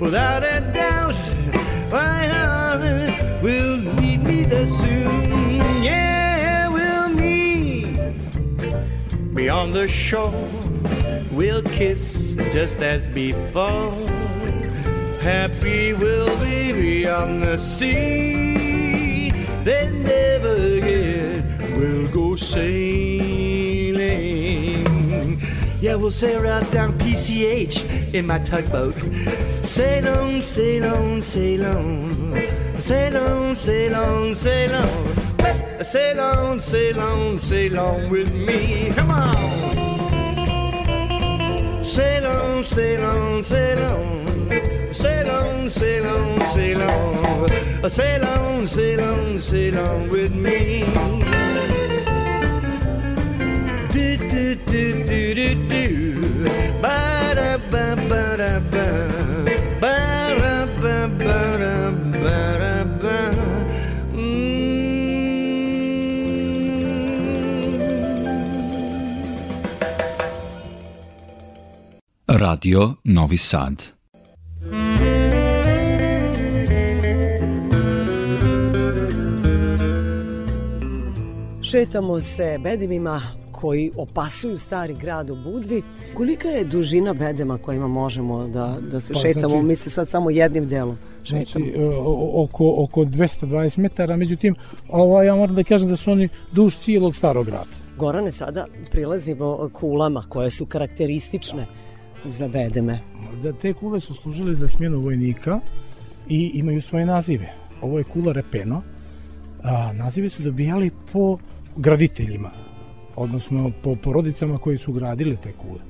Without a doubt, my heart will lead me there soon. Yeah, we'll meet beyond the shore. We'll kiss just as before. Happy we'll be beyond the sea. Then never again we'll go sailing. Yeah, we'll sail right down PCH in my tugboat. Sail on, sail on, sail on. Sail on, sail on, sail on. Sail on, sail on, sail on with me. Come on. Sail on, sail on, sail on. Sail on, sail on, sail on. Sail on, sail on, sail on with me. Do, do, do, do, do, do. Ba-da-ba-ba-da-ba. Ba-da-ba-ba-da-ba-da-ba. Radio Novi Sad. Šetamo se bedemima koji opasuju stari grad u Budvi. Kolika je dužina bedema kojima možemo da, da se Pa, šetamo? znači- Mi se sad samo jednim delom šetamo. Znači, e, oko, oko 220 metara, međutim, ovaj, ja moram da kažem da su oni duž cijelog starog grada. Gorane, sada prilazimo kulama koje su karakteristične za bedeme. Da te kule su služile za smjenu vojnika i imaju svoje nazive. Ovo je kula repeno, a nazive su dobijali po graditeljima, odnosno po porodicama koji su gradile te kule.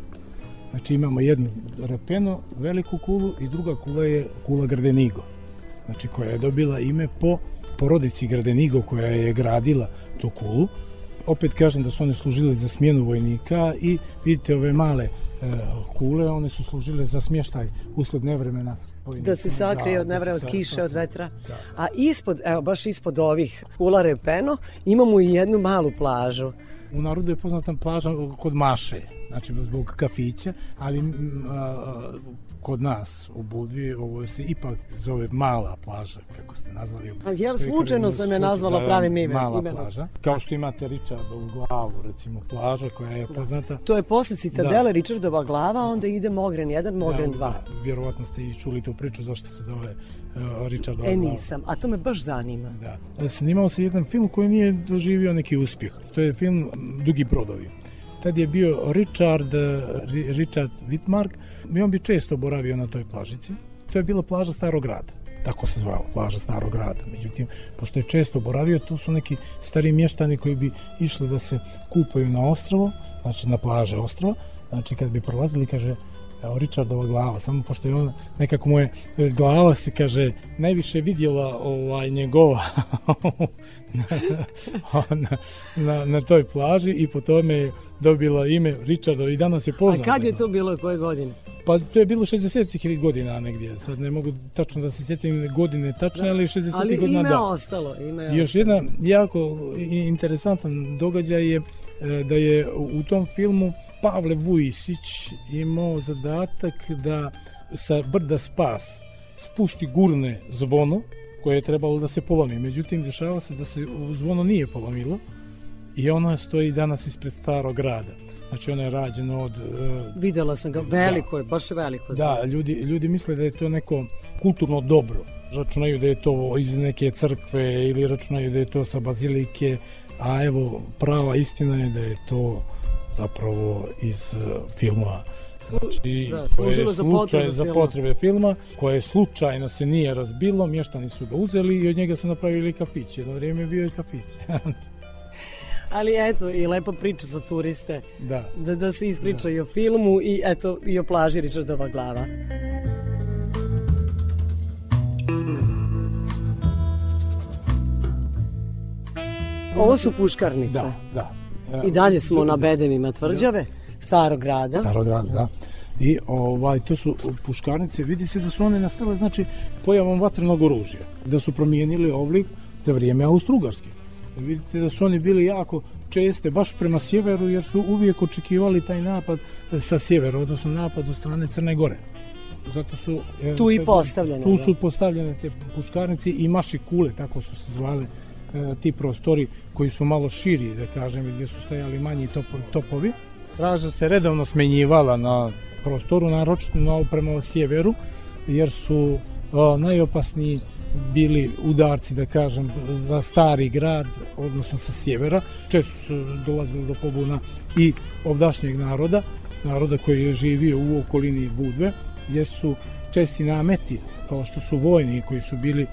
Znači imamo jednu repeno, veliku kulu i druga kula je kula Gradenigo. Znači koja je dobila ime po porodici Gradenigo koja je gradila tu kulu. Opet kažem da su one služile za smjenu vojnika i vidite ove male kule, one su služile za smještaj usled nevremena. Da se sakrije Da, od da nevremena, se od kiše, od vetra. Da. A ispod, evo, baš ispod ovih kula repeno, imamo i jednu malu plažu. U narodu je poznata plaža kod Maše, znači zbog kafića, ali a, kod nas u Budvi ovo se ipak zove mala plaža, kako ste nazvali. A jel, slučajno sam je nazvala da, pravim ime- Mala imenom. plaža. Kao što imate Richarda u glavu, recimo, plaža koja je poznata. To je posle citadele Da. Richardova glava, onda ide Mogren 1, Mogren 2. Da, vjerovatno ste i čuli tu priču zašto se zove uh, Richardova E, glava. nisam, a to me baš zanima. Da. Snimao se jedan film koji nije doživio neki uspjeh. To je film Dugi brodovi. Tad je bio Richard, Ri- Richard Whitmark i on bi često boravio na toj plažici. To je bila plaža Starog grada. Tako se zvala, plaža Starog grada. Međutim, pošto je često boravio, tu su neki stari mještani koji bi išli da se kupaju na ostrovo, znači na plaže ostrova. Znači, kad bi prolazili, kaže, evo Richardova glava, samo pošto je on, nekako mu je e, glava se, kaže, najviše vidjela ovaj, njegova na, na, na, na toj plaži i po tome je dobila ime Richardova i danas je A poznata. kad je to bilo, koje godine? Pa to je bilo 60-ih godina negdje, sad ne mogu tačno da se sjetim godine tačne, ali 60-ih Ali godina ime da. ostalo, ime je Još ostalo. jedna jako interesantan događaj je e, da je u tom filmu Pavle Vujisić imao zadatak da sa brda Spas spusti gurne zvono koje je trebalo da se polomi. Međutim, dešava se da se zvono nije polomilo i ono stoji danas ispred starog grada. Znači ono je rađeno od... e, Videla sam ga, veliko je, baš je veliko. Da, ljudi, ljudi misle da je to neko kulturno dobro. Računaju da je to iz neke crkve ili računaju da je to sa bazilike, a evo prava istina je da je to zapravo iz uh, filma znači, da, koje je za potrebe za filma. potrebe filma, koje slučajno se nije razbilo, mještani su ga uzeli i od njega su napravili kafić. Jedno vrijeme je bio i kafić. Ali eto, i lepa priča za turiste. da. Da, da se ispriča i o filmu i eto, i o plaži Richardova glava. Ovo su puškarnice. Da, da. I dalje smo na bedemima tvrđave, starog grada. Starog grada, da. I ovaj, to su puškarnice, vidi se da su one nastale, znači, pojavom vatrenog oružja. Da su promijenili oblik za vrijeme Austrougarske. Vidite da su oni bili jako česte, baš prema sjeveru, jer su uvijek očekivali taj napad sa sjevera, odnosno napad od strane Crne Gore. Zato su... e, Tu i postavljene, Tu da. su postavljene te puškarnice i maši kule, tako su se zvale e, ti prostori koji su malo širi, da kažem, gdje su stajali manji topo, topovi. Straža se redovno smenjivala na prostoru, naročito na prema sjeveru, jer su najopasniji bili udarci, da kažem, za stari grad, odnosno sa sjevera. Često su dolazili do pobuna i ovdašnjeg naroda, naroda koji je živio u okolini Budve, jer su česti nameti, kao što su vojni, koji su bili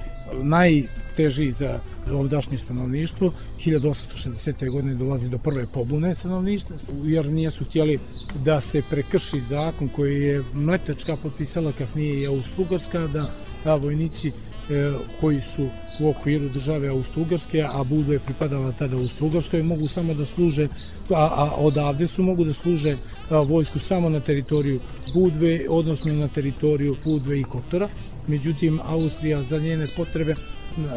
najteži za ovdašnje stanovništvo. 1860. godine dolazi do prve pobune stanovništva, jer nisu htjeli da se prekrši zakon koji je Mletečka potpisala kasnije i Austrougarska, da a vojnici koji su u okviru države Austrougarske, a Budva je pripadala tada Austrougarskoj, mogu samo da služe, a, a odavde su mogu da služe a, vojsku samo na teritoriju Budve, odnosno na teritoriju Budve i Kotora. Međutim, Austrija za njene potrebe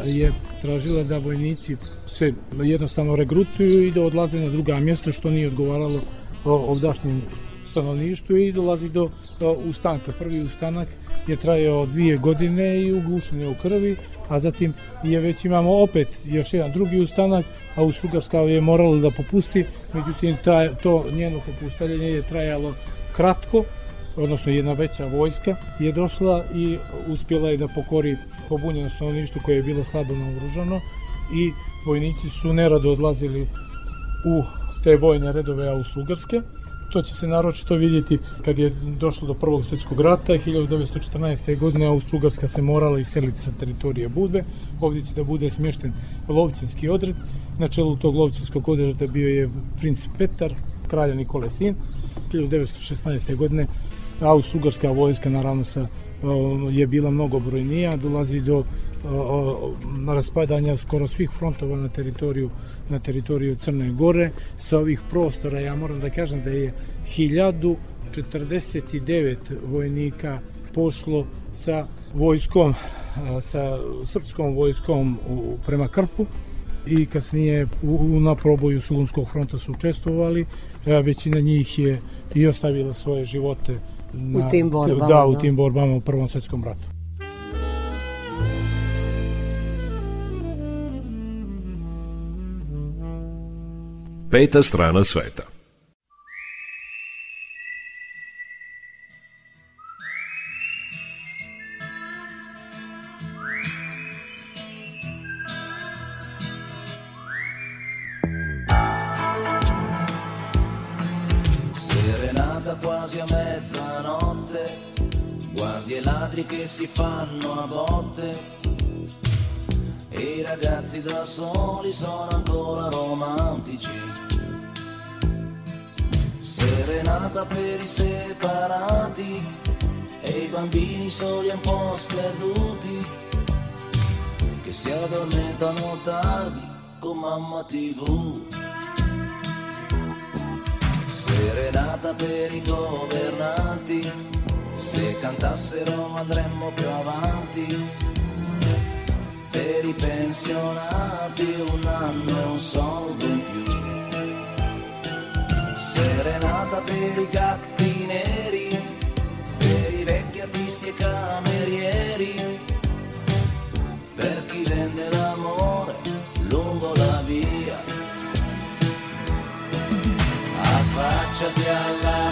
je tražila da vojnici se jednostavno regrutuju i da odlaze na druga mjesta, što nije odgovaralo ovdašnjim stanovništvu i dolazi do ustanka. Prvi ustanak je trajao dvije godine i ugušen je u krvi, a zatim je već imamo opet još jedan drugi ustanak, a Austrougarska je morala da popusti, međutim ta, to njeno popustavljanje je trajalo kratko, odnosno jedna veća vojska je došla i uspjela je da pokori pobunjeno stanovništvo koje je bilo slabo naoružano i vojnici su nerado odlazili u te vojne redove Austrougarske. To će se naročito vidjeti kad je došlo do Prvog svjetskog rata. 1914. godine Austrougarska se morala iseliti sa teritorije Budve. Ovdje će da bude smješten lovčinski odred. Na čelu tog lovčinskog odreda bio je princ Petar, kralja Nikole sin. 1916. godine Austrougarska vojska naravno sa je bila mnogo brojnija, dolazi do raspadanja skoro svih frontova na teritoriju na teritoriju Crne Gore. Sa ovih prostora ja moram da kažem da je 1049 vojnika pošlo sa vojskom sa srpskom vojskom prema Krfu i kasnije u, na proboju Sulunskog fronta su učestvovali. Većina njih je i ostavila svoje živote na, u tim borbama. Da, u tim borbama u Prvom svjetskom ratu. Peta strana sveta. Si fanno a botte e i ragazzi da soli sono ancora romantici. Serenata per i separati e i bambini soli un po' sperduti che si addormentano tardi con mamma tv. Serenata per i governanti se cantassero andremmo più avanti. Per i pensionati un anno e un soldo in più. Serenata per i gatti neri, per i vecchi artisti e camerieri, per chi vende l'amore lungo la via. Affacciati alla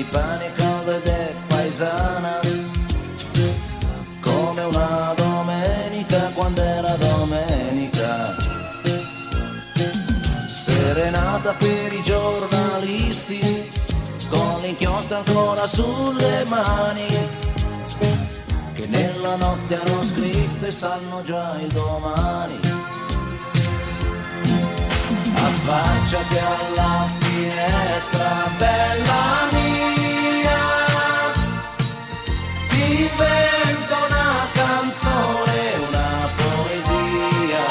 di pane caldo ed è paesana, come una domenica quando era domenica. Serenata per i giornalisti, con l'inchiostro ancora sulle mani, che nella notte hanno scritto e sanno già il domani. Affacciati alla finestra, bella mia, ti invento una canzone, una poesia,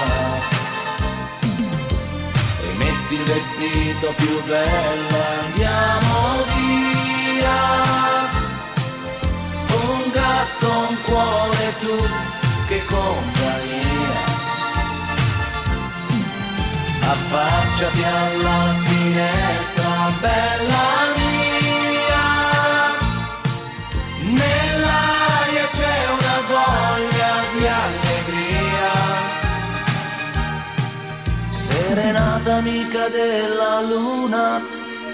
e metti il vestito più bello, andiamo via, un gatto, un cuore, tu che compagnia affacciati alla finestra, bella mia. Nell'aria c'è una voglia di allegria. Serenata amica della luna,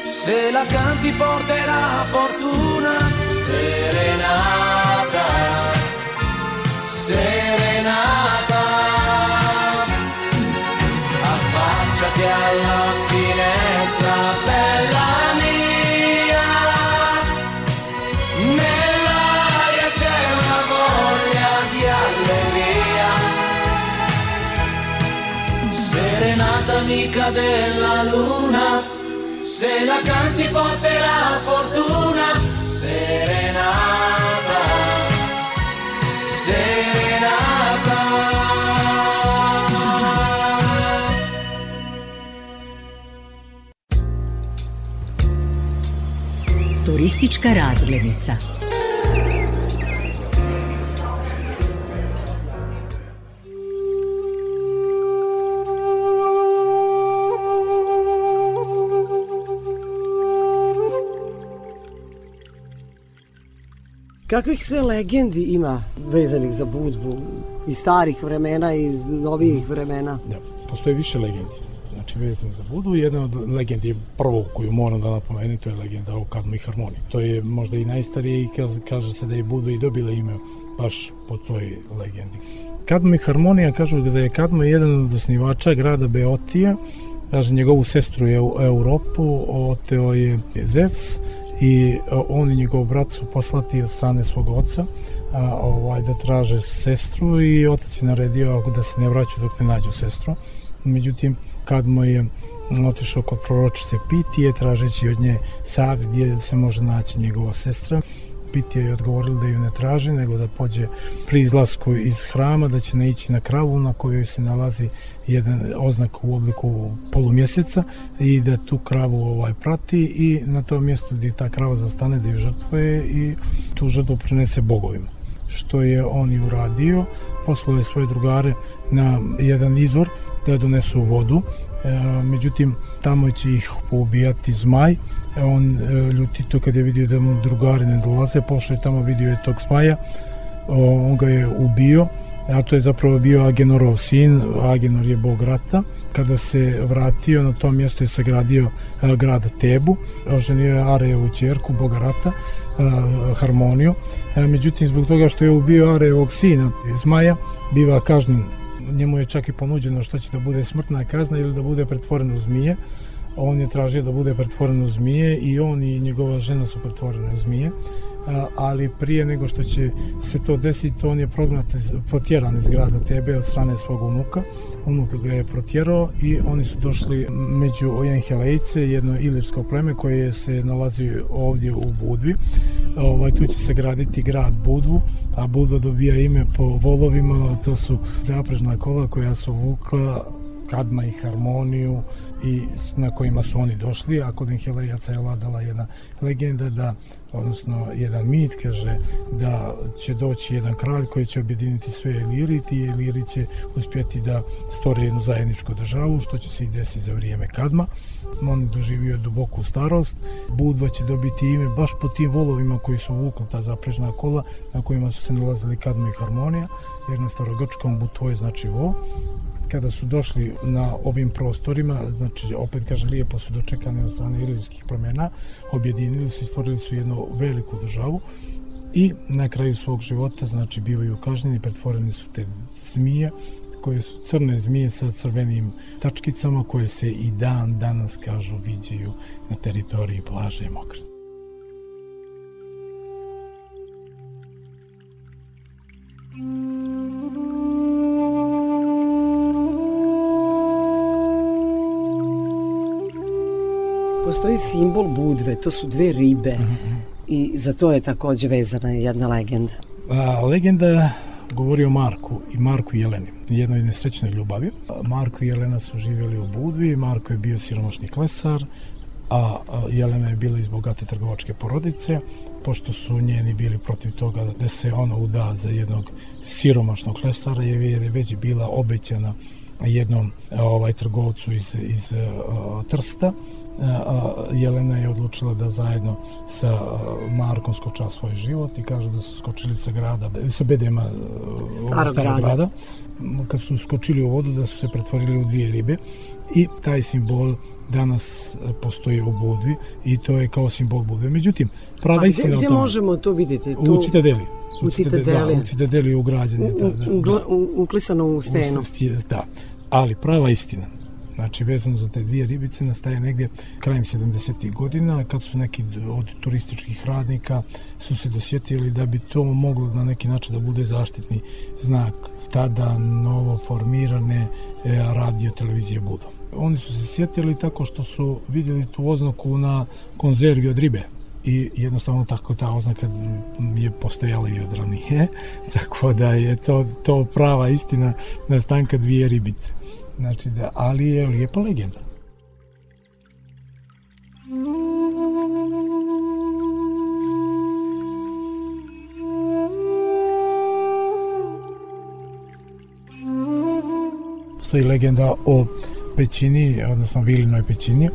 se la canti porterà fortuna. Serenata, serenata. Alla finestra, bella mia. Nell'aria c'è una voglia di allegria. Serenata amica della luna, Se la canti porterà fortuna, Turistička razglednica. Kakvih sve legendi ima vezanih za Budvu iz starih vremena i iz novijih vremena? Da, postoje više legendi. Znači, vezano za Budvu, jedna od legendi prvo koju moram da napomenem, to je legenda o Kadmu i Harmoniji. To je možda i najstarije i kaže se da je Budva i dobila ime baš po toj legendi. Kadmo i Harmonija kažu da je Kadmo jedan od osnivača grada Beotija, kaže njegovu sestru je u Europu, oteo je Zevs i on i njegov brat su poslati od strane svog oca a, ovaj, da traže sestru i otac je naredio da se ne vraćaju dok ne nađu sestru. Međutim, kad mu je otišao kod proročice Pitije tražeći od nje savjet gdje se može naći njegova sestra, Pitija je odgovorila da ju ne traži, nego da pođe pri izlasku iz hrama, da će naići na kravu na kojoj se nalazi jedan oznak u obliku polumjeseca i da tu kravu ovaj prati i na tom mjestu gdje ta krava zastane da ju žrtvuje i tu žrtvu prinese bogovima što je on i uradio, poslao je svoje drugare na jedan izvor da donesu vodu, e, međutim tamo će ih poubijati zmaj, e, on e, ljutito kad je vidio da mu drugari ne dolaze, pošao je tamo, vidio je tog zmaja, on ga je ubio, a to je zapravo bio Agenorov sin, Agenor je bog rata. Kada se vratio na to mjesto je sagradio a, grad Tebu, oženio je Arejevu čerku, boga rata, a, Harmoniju. A, međutim, zbog toga što je ubio Arejevog sina, Zmaja, biva kažnjen. Njemu je čak i ponuđeno što će da bude smrtna kazna ili da bude pretvoren u zmije on je tražio da bude pretvoren u zmije i on i njegova žena su pretvorene u zmije ali prije nego što će se to desiti, on je prognat, protjeran iz grada Tebe od strane svog unuka. Unuk ga je protjerao i oni su došli među Ojenhelejce, jedno ilirsko pleme koje se nalazi ovdje u Budvi. Ovaj, tu će se graditi grad Budvu, a Budva dobija ime po volovima, to su zaprežna kola koja su vukla kadma i harmoniju i na kojima su oni došli, a kod Enhelejaca je vladala jedna legenda da, odnosno jedan mit kaže da će doći jedan kralj koji će objediniti sve Iliri, ti Iliri će uspjeti da stvore jednu zajedničku državu, što će se i desiti za vrijeme Kadma. On je doživio duboku starost. Budva će dobiti ime baš po tim volovima koji su vukli ta zaprežna kola na kojima su se nalazili Kadma i Harmonija, jer na starogrčkom Butvoje znači vo kada su došli na ovim prostorima, znači opet kaže lijepo su dočekane od strane ilirijskih promjena, objedinili su i stvorili su jednu veliku državu i na kraju svog života znači bivaju kažnjeni, pretvoreni su te zmije koje su crne zmije sa crvenim tačkicama koje se i dan danas kažu viđaju na teritoriji plaže Mokre. Postoji simbol budve, to su dve ribe mm -hmm. i za to je takođe vezana jedna legenda. A, legenda govori o Marku i Marku i Jeleni, jednoj nesrećnoj ljubavi. Marko i Jelena su živjeli u Budvi, Marko je bio siromašni klesar, a Jelena je bila iz bogate trgovačke porodice, pošto su njeni bili protiv toga da se ona uda za jednog siromašnog klesara, je je već bila obećana jednom ovaj trgovcu iz, iz uh, Trsta Jelena je odlučila da zajedno sa Markom skoča svoj život i kaže da su skočili sa grada, sa bedema starog, starog grada. grada. Kad su skočili u vodu da su se pretvorili u dvije ribe i taj simbol danas postoji u Budvi i to je kao simbol Budve. Međutim, prava istina gdje, gdje možemo to vidjeti? Tu... U Citadeli. U Citadeli. Da, u Citadeli je ugrađen. U, u, da, da, da. Uklisano u stenu. U, da, ali prava istina Znači, vezano za te dvije ribice nastaje negdje krajem 70. godina, kad su neki od turističkih radnika su se dosjetili da bi to moglo na neki način da bude zaštitni znak tada novo formirane e, radio televizije Budo. oni su se sjetili tako što su vidjeli tu oznaku na konzervi od ribe i jednostavno tako ta oznaka je postojala i od ranije, tako da je to, to prava istina nastanka dvije ribice. Znači da, ali je lijepa legenda. Postoji legenda o pećini, odnosno Vilinoj pećini.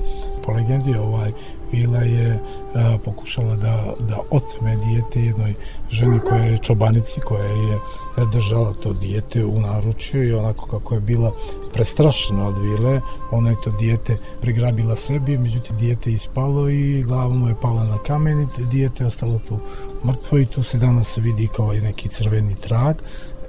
Po legendi ovaj Vila je a, pokušala da, da otme dijete jednoj ženi koja je čobanici, koja je držala to dijete u naručju i onako kako je bila prestrašena od Vile, ona je to dijete prigrabila sebi, međutim dijete je ispalo i glava mu je pala na kamen i dijete je ostalo tu mrtvo i tu se danas vidi kao neki crveni trag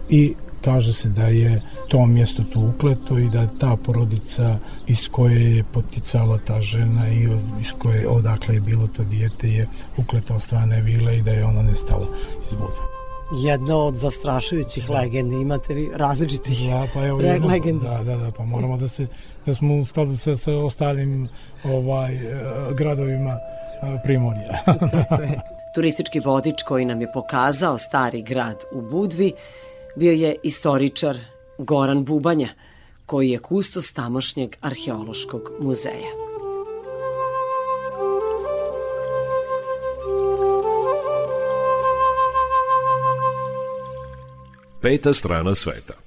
i Kaže se da je to mjesto tu ukleto i da ta porodica iz koje je poticala ta žena i od, iz koje odakle je bilo to dijete je ukleta od strane vile i da je ona nestala iz buda jedno od zastrašujućih da. legendi. Imate vi različitih da, pa evo, jedno, legendi. Da, da, da, pa moramo da se da smo u skladu sa, sa ostalim ovaj eh, gradovima eh, Primorja. Turistički vodič koji nam je pokazao stari grad u Budvi bio je istoričar Goran Bubanja, koji je kustos tamošnjeg arheološkog muzeja. Peta strana sveta.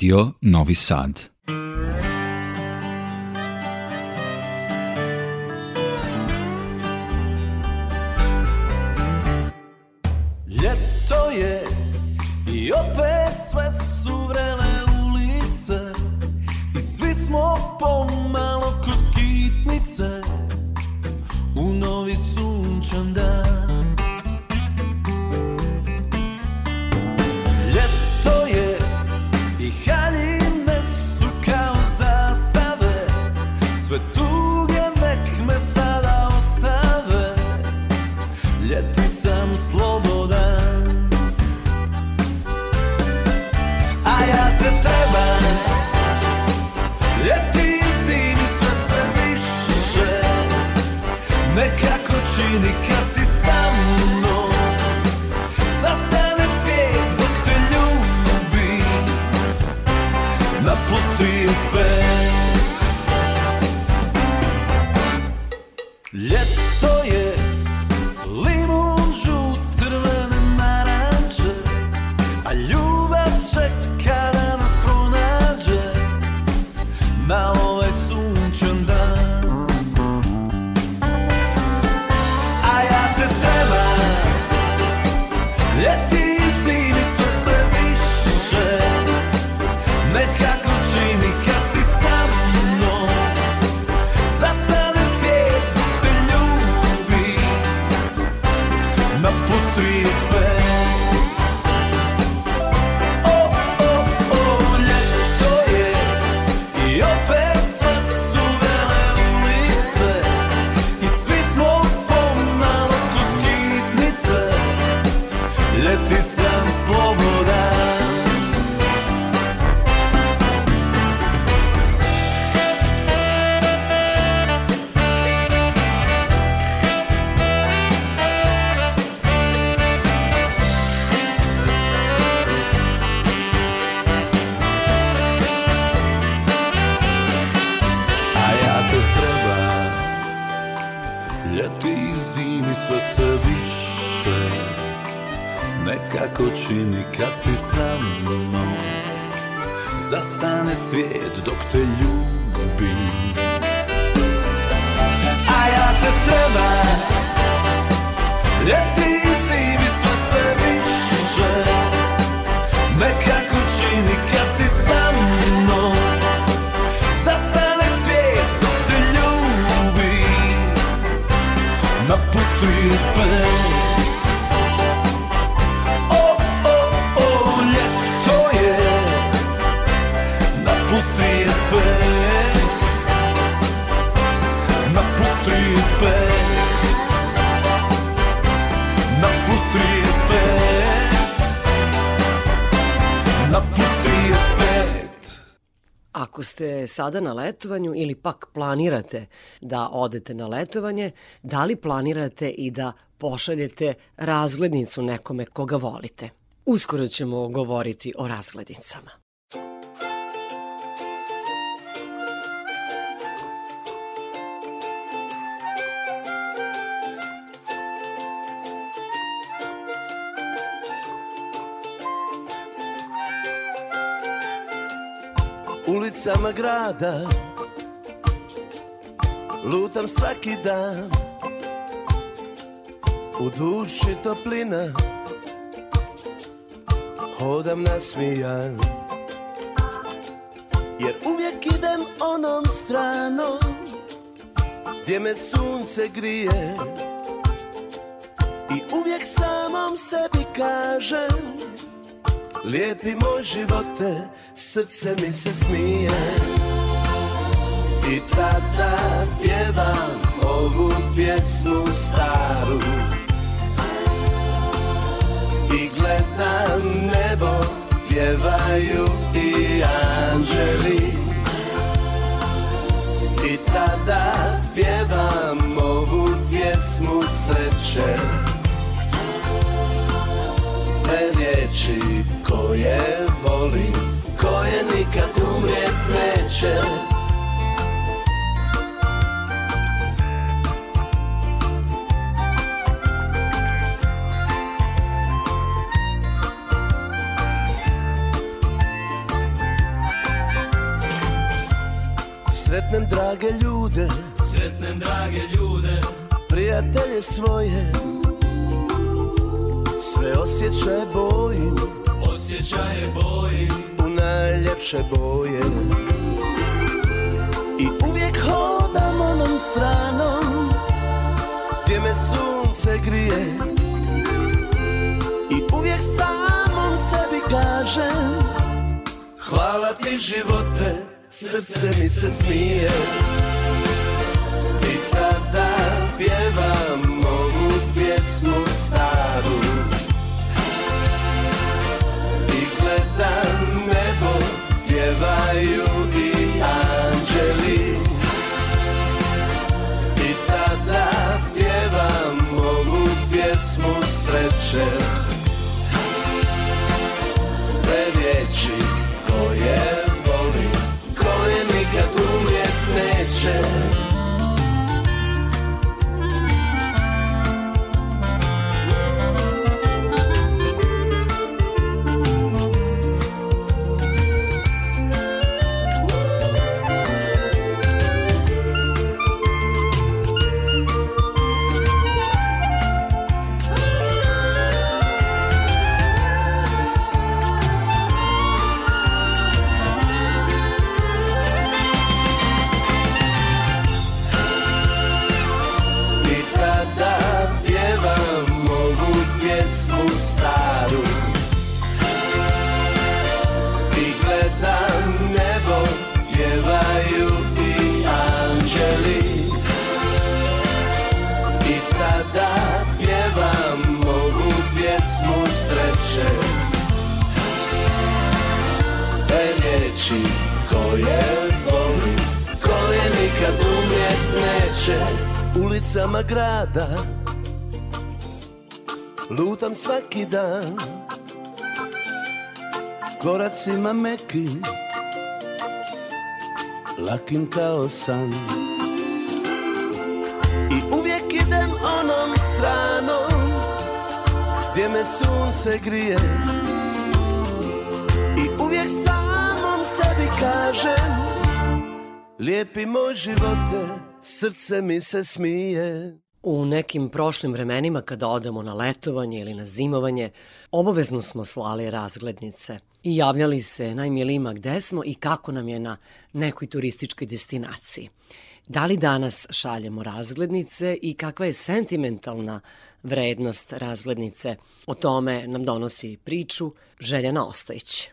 Radio Novi Sad. Sa mnom Zastane svijet dok te ljubim A ja te trebam. Ljeti Ako ste sada na letovanju ili pak planirate da odete na letovanje, da li planirate i da pošaljete razglednicu nekome koga volite? Uskoro ćemo govoriti o razglednicama. Ulicama grada. Lutam svaki dan. U duši toplina. Hodam nasmijan Jer uvijek idem onom stranom Gdje me sunce grije. I uvijek samom sebi kažem Lijepi moj živote, srce mi se smije. I tada pjevam ovu pjesmu staru. I gledam nebo, pjevaju i anđeli. I tada pjevam ovu pjesmu sreće. Te riječi koje volim, koje nikad umrijet neće. Sretnem drage ljude, sretnem drage ljude, prijatelje svoje, sve osjećaje bojim, Osjećaje bojim U najljepše boje. I uvijek hodam onom stranom Gdje me sunce grije. I uvijek samom sebi kažem Hvala ti živote Srce mi se smije. I tada pjevam sreće Koracima mekim Lakim kao san I uvijek idem onom stranom Gdje me sunce grije. I uvijek samom sebi kažem Lijepi moj živote, srce mi se smije. U nekim prošlim vremenima kada odemo na letovanje ili na zimovanje, obavezno smo slali razglednice i javljali se najmilijima gde smo i kako nam je na nekoj turističkoj destinaciji. Da li danas šaljemo razglednice i kakva je sentimentalna vrednost razglednice? O tome nam donosi priču Željana Ostojić.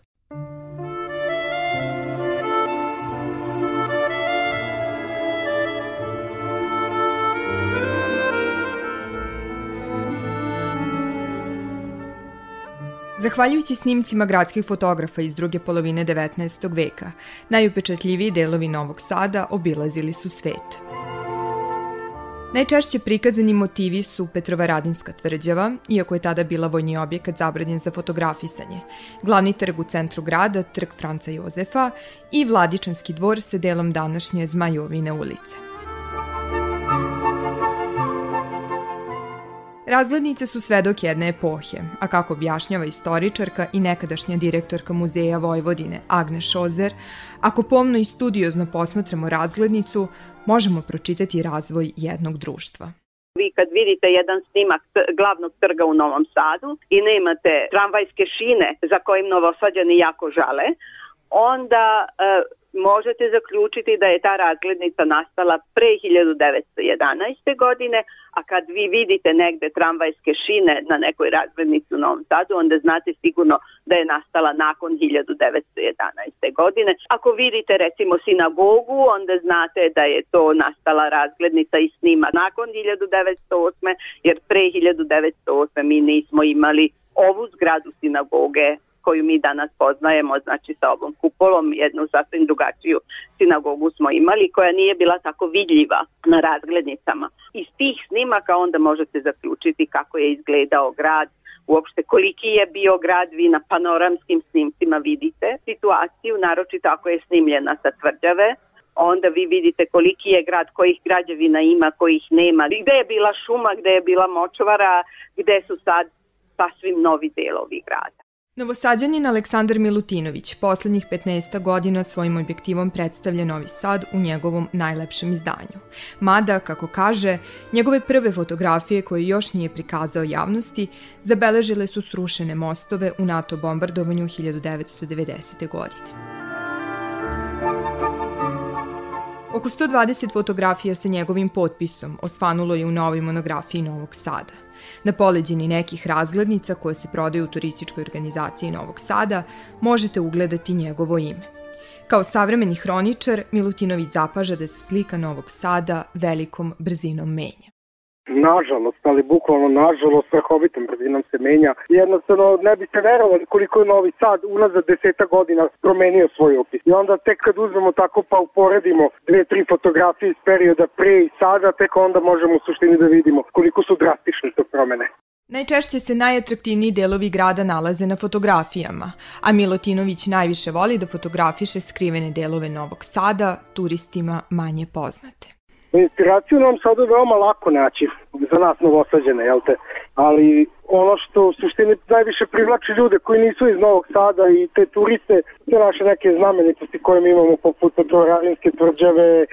Zahvaljujući snimcima gradskih fotografa iz druge polovine 19. veka, najupečatljiviji delovi Novog Sada obilazili su svet. Najčešće prikazani motivi su Petrova Radinska tvrđava, iako je tada bila vojni objekat zabranjen za fotografisanje, glavni trg u centru grada, trg Franca Jozefa i Vladičanski dvor sa delom današnje Zmajovine ulice. Razglednice su svedok jedne epohe, a kako objašnjava istoričarka i nekadašnja direktorka Muzeja Vojvodine Agne Šozer, ako pomno i studiozno posmatramo razglednicu, možemo pročitati razvoj jednog društva. Vi kad vidite jedan snimak glavnog trga u Novom Sadu i nemate tramvajske šine za kojim novosađani jako žale, onda e, možete zaključiti da je ta razglednica nastala pre 1911. godine, a kad vi vidite negde tramvajske šine na nekoj razglednici u Novom Sadu, onda znate sigurno da je nastala nakon 1911. godine. Ako vidite recimo sinagogu, onda znate da je to nastala razglednica i snima nakon 1908. jer pre 1908. mi nismo imali ovu zgradu sinagoge koju mi danas poznajemo, znači sa ovom kupolom, jednu sasvim drugačiju sinagogu smo imali, koja nije bila tako vidljiva na razglednicama. Iz tih snimaka onda možete zaključiti kako je izgledao grad, uopšte koliki je bio grad, vi na panoramskim snimcima vidite situaciju, naročito ako je snimljena sa tvrđave, onda vi vidite koliki je grad, kojih građevina ima, kojih nema, gde je bila šuma, gde je bila močvara, gde su sad sasvim novi delovi grada. Novosađanin Aleksandar Milutinović poslednjih 15 godina svojim objektivom predstavlja Novi Sad u njegovom najlepšem izdanju. Mada, kako kaže, njegove prve fotografije koje još nije prikazao javnosti zabeležile su srušene mostove u NATO bombardovanju 1990. godine. Oko 120 fotografija sa njegovim potpisom osvanulo je u novoj monografiji Novog Sada. Na poleđini nekih razglednica koje se prodaju u turističkoj organizaciji Novog Sada možete ugledati njegovo ime. Kao savremeni hroničar, Milutinović zapaža da se slika Novog Sada velikom brzinom menja. Nažalost, ali bukvalno nažalost, strahovitom brzinom se menja. Jednostavno, ne biste verovali koliko je Novi Sad unazad deseta godina promenio svoj opis. I onda tek kad uzmemo tako pa uporedimo dve, tri fotografije iz perioda pre i sada, tek onda možemo u suštini da vidimo koliko su drastične to promene. Najčešće se najatraktivniji delovi grada nalaze na fotografijama, a Milotinović najviše voli da fotografiše skrivene delove Novog Sada, turistima manje poznate. Inspiraciju nam sada veoma lako naći za nas novosađene, jel te? Ali ono što u suštini najviše privlači ljude koji nisu iz Novog Sada i te turiste, te naše neke znamenitosti koje mi imamo poput Petrovaradinske tvrđave,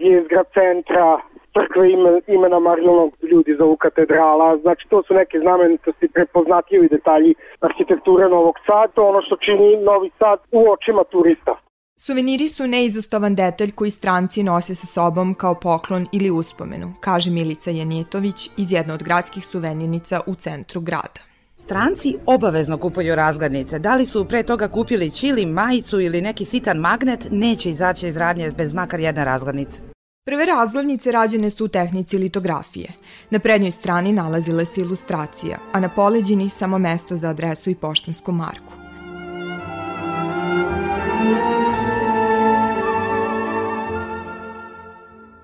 je izgrad centra, crkve ime, imena Marijalnog ljudi zovu katedrala, znači to su neke znamenitosti, prepoznatljivi detalji arhitekture Novog Sada, ono što čini Novi Sad u očima turista. Suveniri su neizostavan detalj koji stranci nose sa sobom kao poklon ili uspomenu, kaže Milica Janjetović iz jedne od gradskih suvenirnica u centru grada. Stranci obavezno kupuju razglednice. Da li su pre toga kupili čili, majicu ili neki sitan magnet, neće izaći iz radnje bez makar jedna razglednica. Prve razglednice rađene su u tehnici litografije. Na prednjoj strani nalazila se ilustracija, a na poleđini samo mesto za adresu i poštansku marku.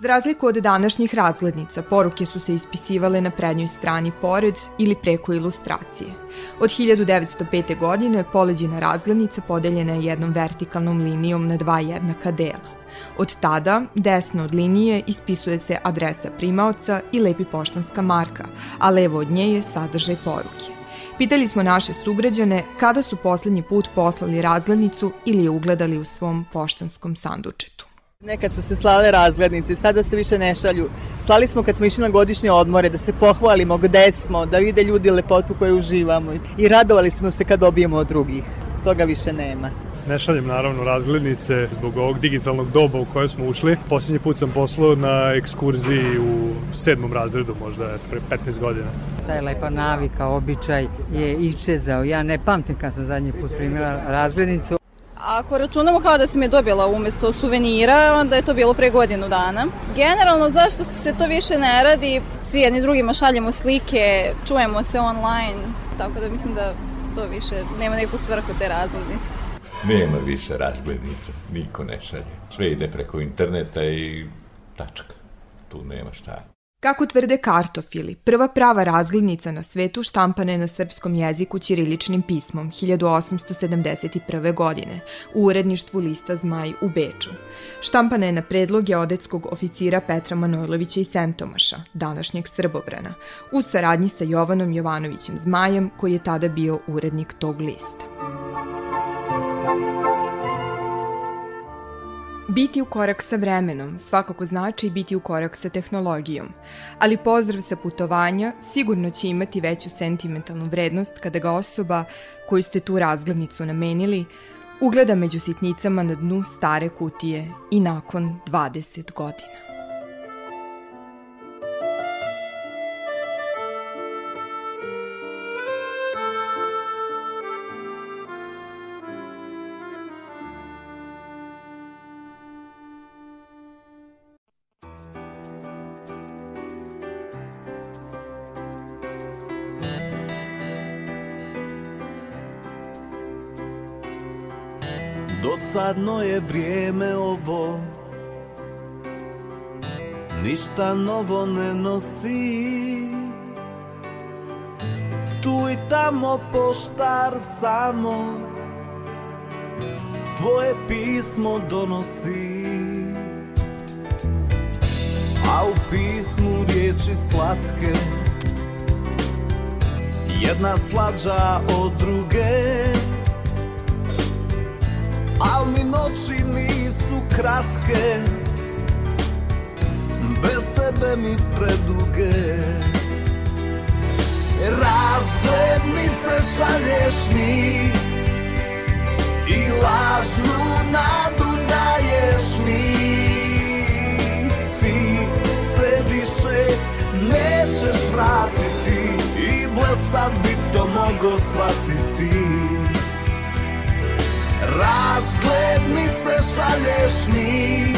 Za razliku od današnjih razglednica, poruke su se ispisivale na prednjoj strani pored ili preko ilustracije. Od 1905. godine poleđina razglednica podeljena je jednom vertikalnom linijom na dva jednaka dela. Od tada, desno od linije, ispisuje se adresa primaoca i lepi poštanska marka, a levo od nje je sadržaj poruke. Pitali smo naše sugrađane kada su poslednji put poslali razglednicu ili je ugledali u svom poštanskom sandučetu. Nekad su se slale razglednice, sada se više ne šalju. Slali smo kad smo išli na godišnje odmore, da se pohvalimo gde smo, da vide ljudi lepotu koju uživamo. I radovali smo se kad dobijemo od drugih. Toga više nema. Ne šaljem naravno razglednice zbog ovog digitalnog doba u koje smo ušli. Poslednji put sam poslao na ekskurziji u sedmom razredu, možda eto, pre 15 godina. Taj lepa navika, običaj je iščezao. Ja ne pamtim kad sam zadnji put primila razglednicu. Ako računamo kao da sam je dobila umesto suvenira, onda je to bilo pre godinu dana. Generalno, zašto se to više ne radi? Svi jedni drugima šaljemo slike, čujemo se online, tako da mislim da to više nema neku svrhu te razglednice. Nema više razglednica, niko ne šalje. Sve ide preko interneta i tačka. Tu nema šta. Kako tvrde kartofili, prva prava razglednica na svetu štampana je na srpskom jeziku ćiriličnim pismom 1871. godine u uredništvu lista Zmaj u Beču. Štampana je na predlog geodetskog oficira Petra Manojlovića i Sentomaša, današnjeg Srbobrana, u saradnji sa Jovanom Jovanovićem Zmajem, koji je tada bio urednik tog lista. Biti u korak sa vremenom svakako znači biti u korak sa tehnologijom, ali pozdrav sa putovanja sigurno će imati veću sentimentalnu vrednost kada ga osoba koju ste tu razglednicu namenili ugleda među sitnicama na dnu stare kutije i nakon 20 godina. Dosadno je vrijeme ovo. Ništa novo ne nosi. Tu i tamo poštar samo Tvoje pismo donosi. A u pismu riječi slatke Jedna slađa od druge kratke Bez tebe mi preduge. Razglednice šalješ mi I lažnu nadu daješ mi. Ti se više nećeš vratiti I blesav bi to mogo shvatiti Razglednice šalješ mi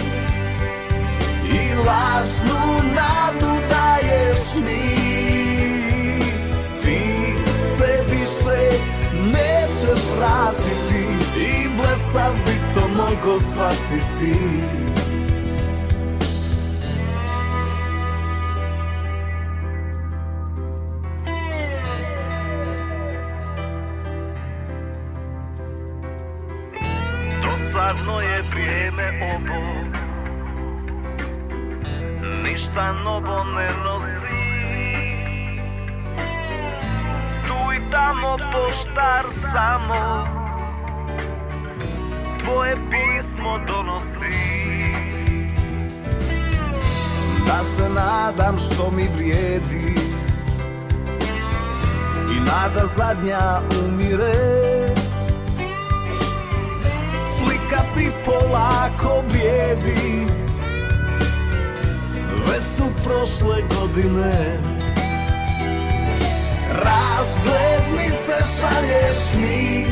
I lažnu nadu daješ mi. Ti se više nećeš vratiti I blesav bi to mogo shvatiti ne nosi Tu i tamo poštar samo Tvoje pismo donosi. Da se nadam što mi vrijedi I nada zadnja umire. Slika ti polako blijedi Već su prošle godine. Razglednice šalješ mi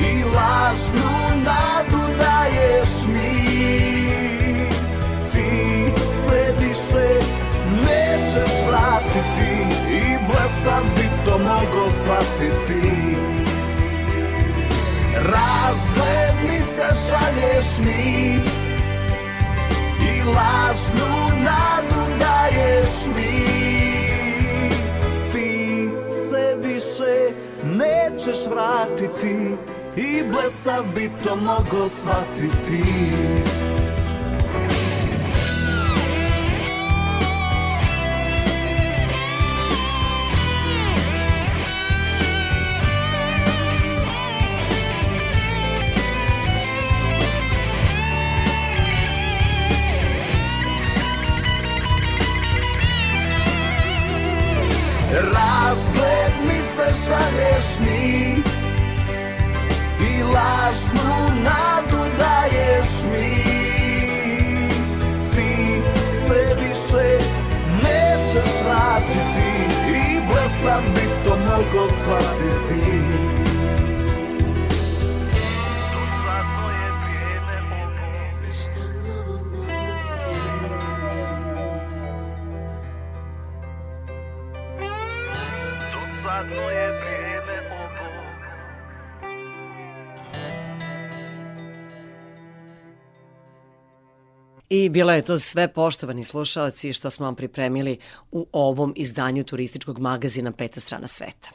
I lažnu nadu daješ mi. Ti se više nećeš vratiti I blesav bi to mogo shvatiti. Razglednice šalješ mi lažnu nadu daješ mi. Ti se više nećeš vratiti I blesav bi to mogo shvatiti I bila je to sve poštovani slušaoci što smo vam pripremili u ovom izdanju turističkog magazina Peta strana sveta.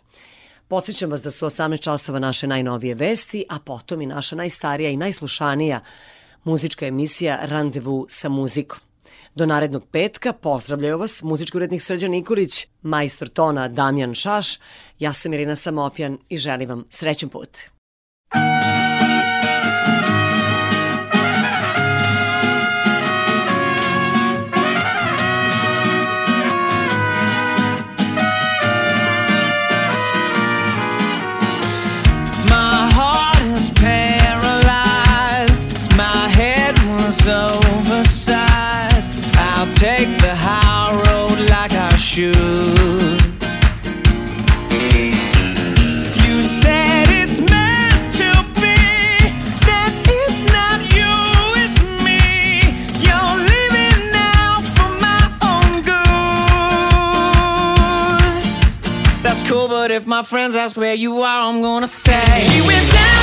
Podsjećam vas da su 18 časova naše najnovije vesti, a potom i naša najstarija i najslušanija muzička emisija Randevu sa muzikom. Do narednog petka pozdravljaju vas muzički urednik Srđan Nikolić, majstor tona Damjan Šaš, ja sam Irina Samopjan i želim vam srećan put. My You said it's meant to be. That it's not you, it's me. You're living now for my own good. That's cool, but if my friends ask where you are, I'm gonna say She went down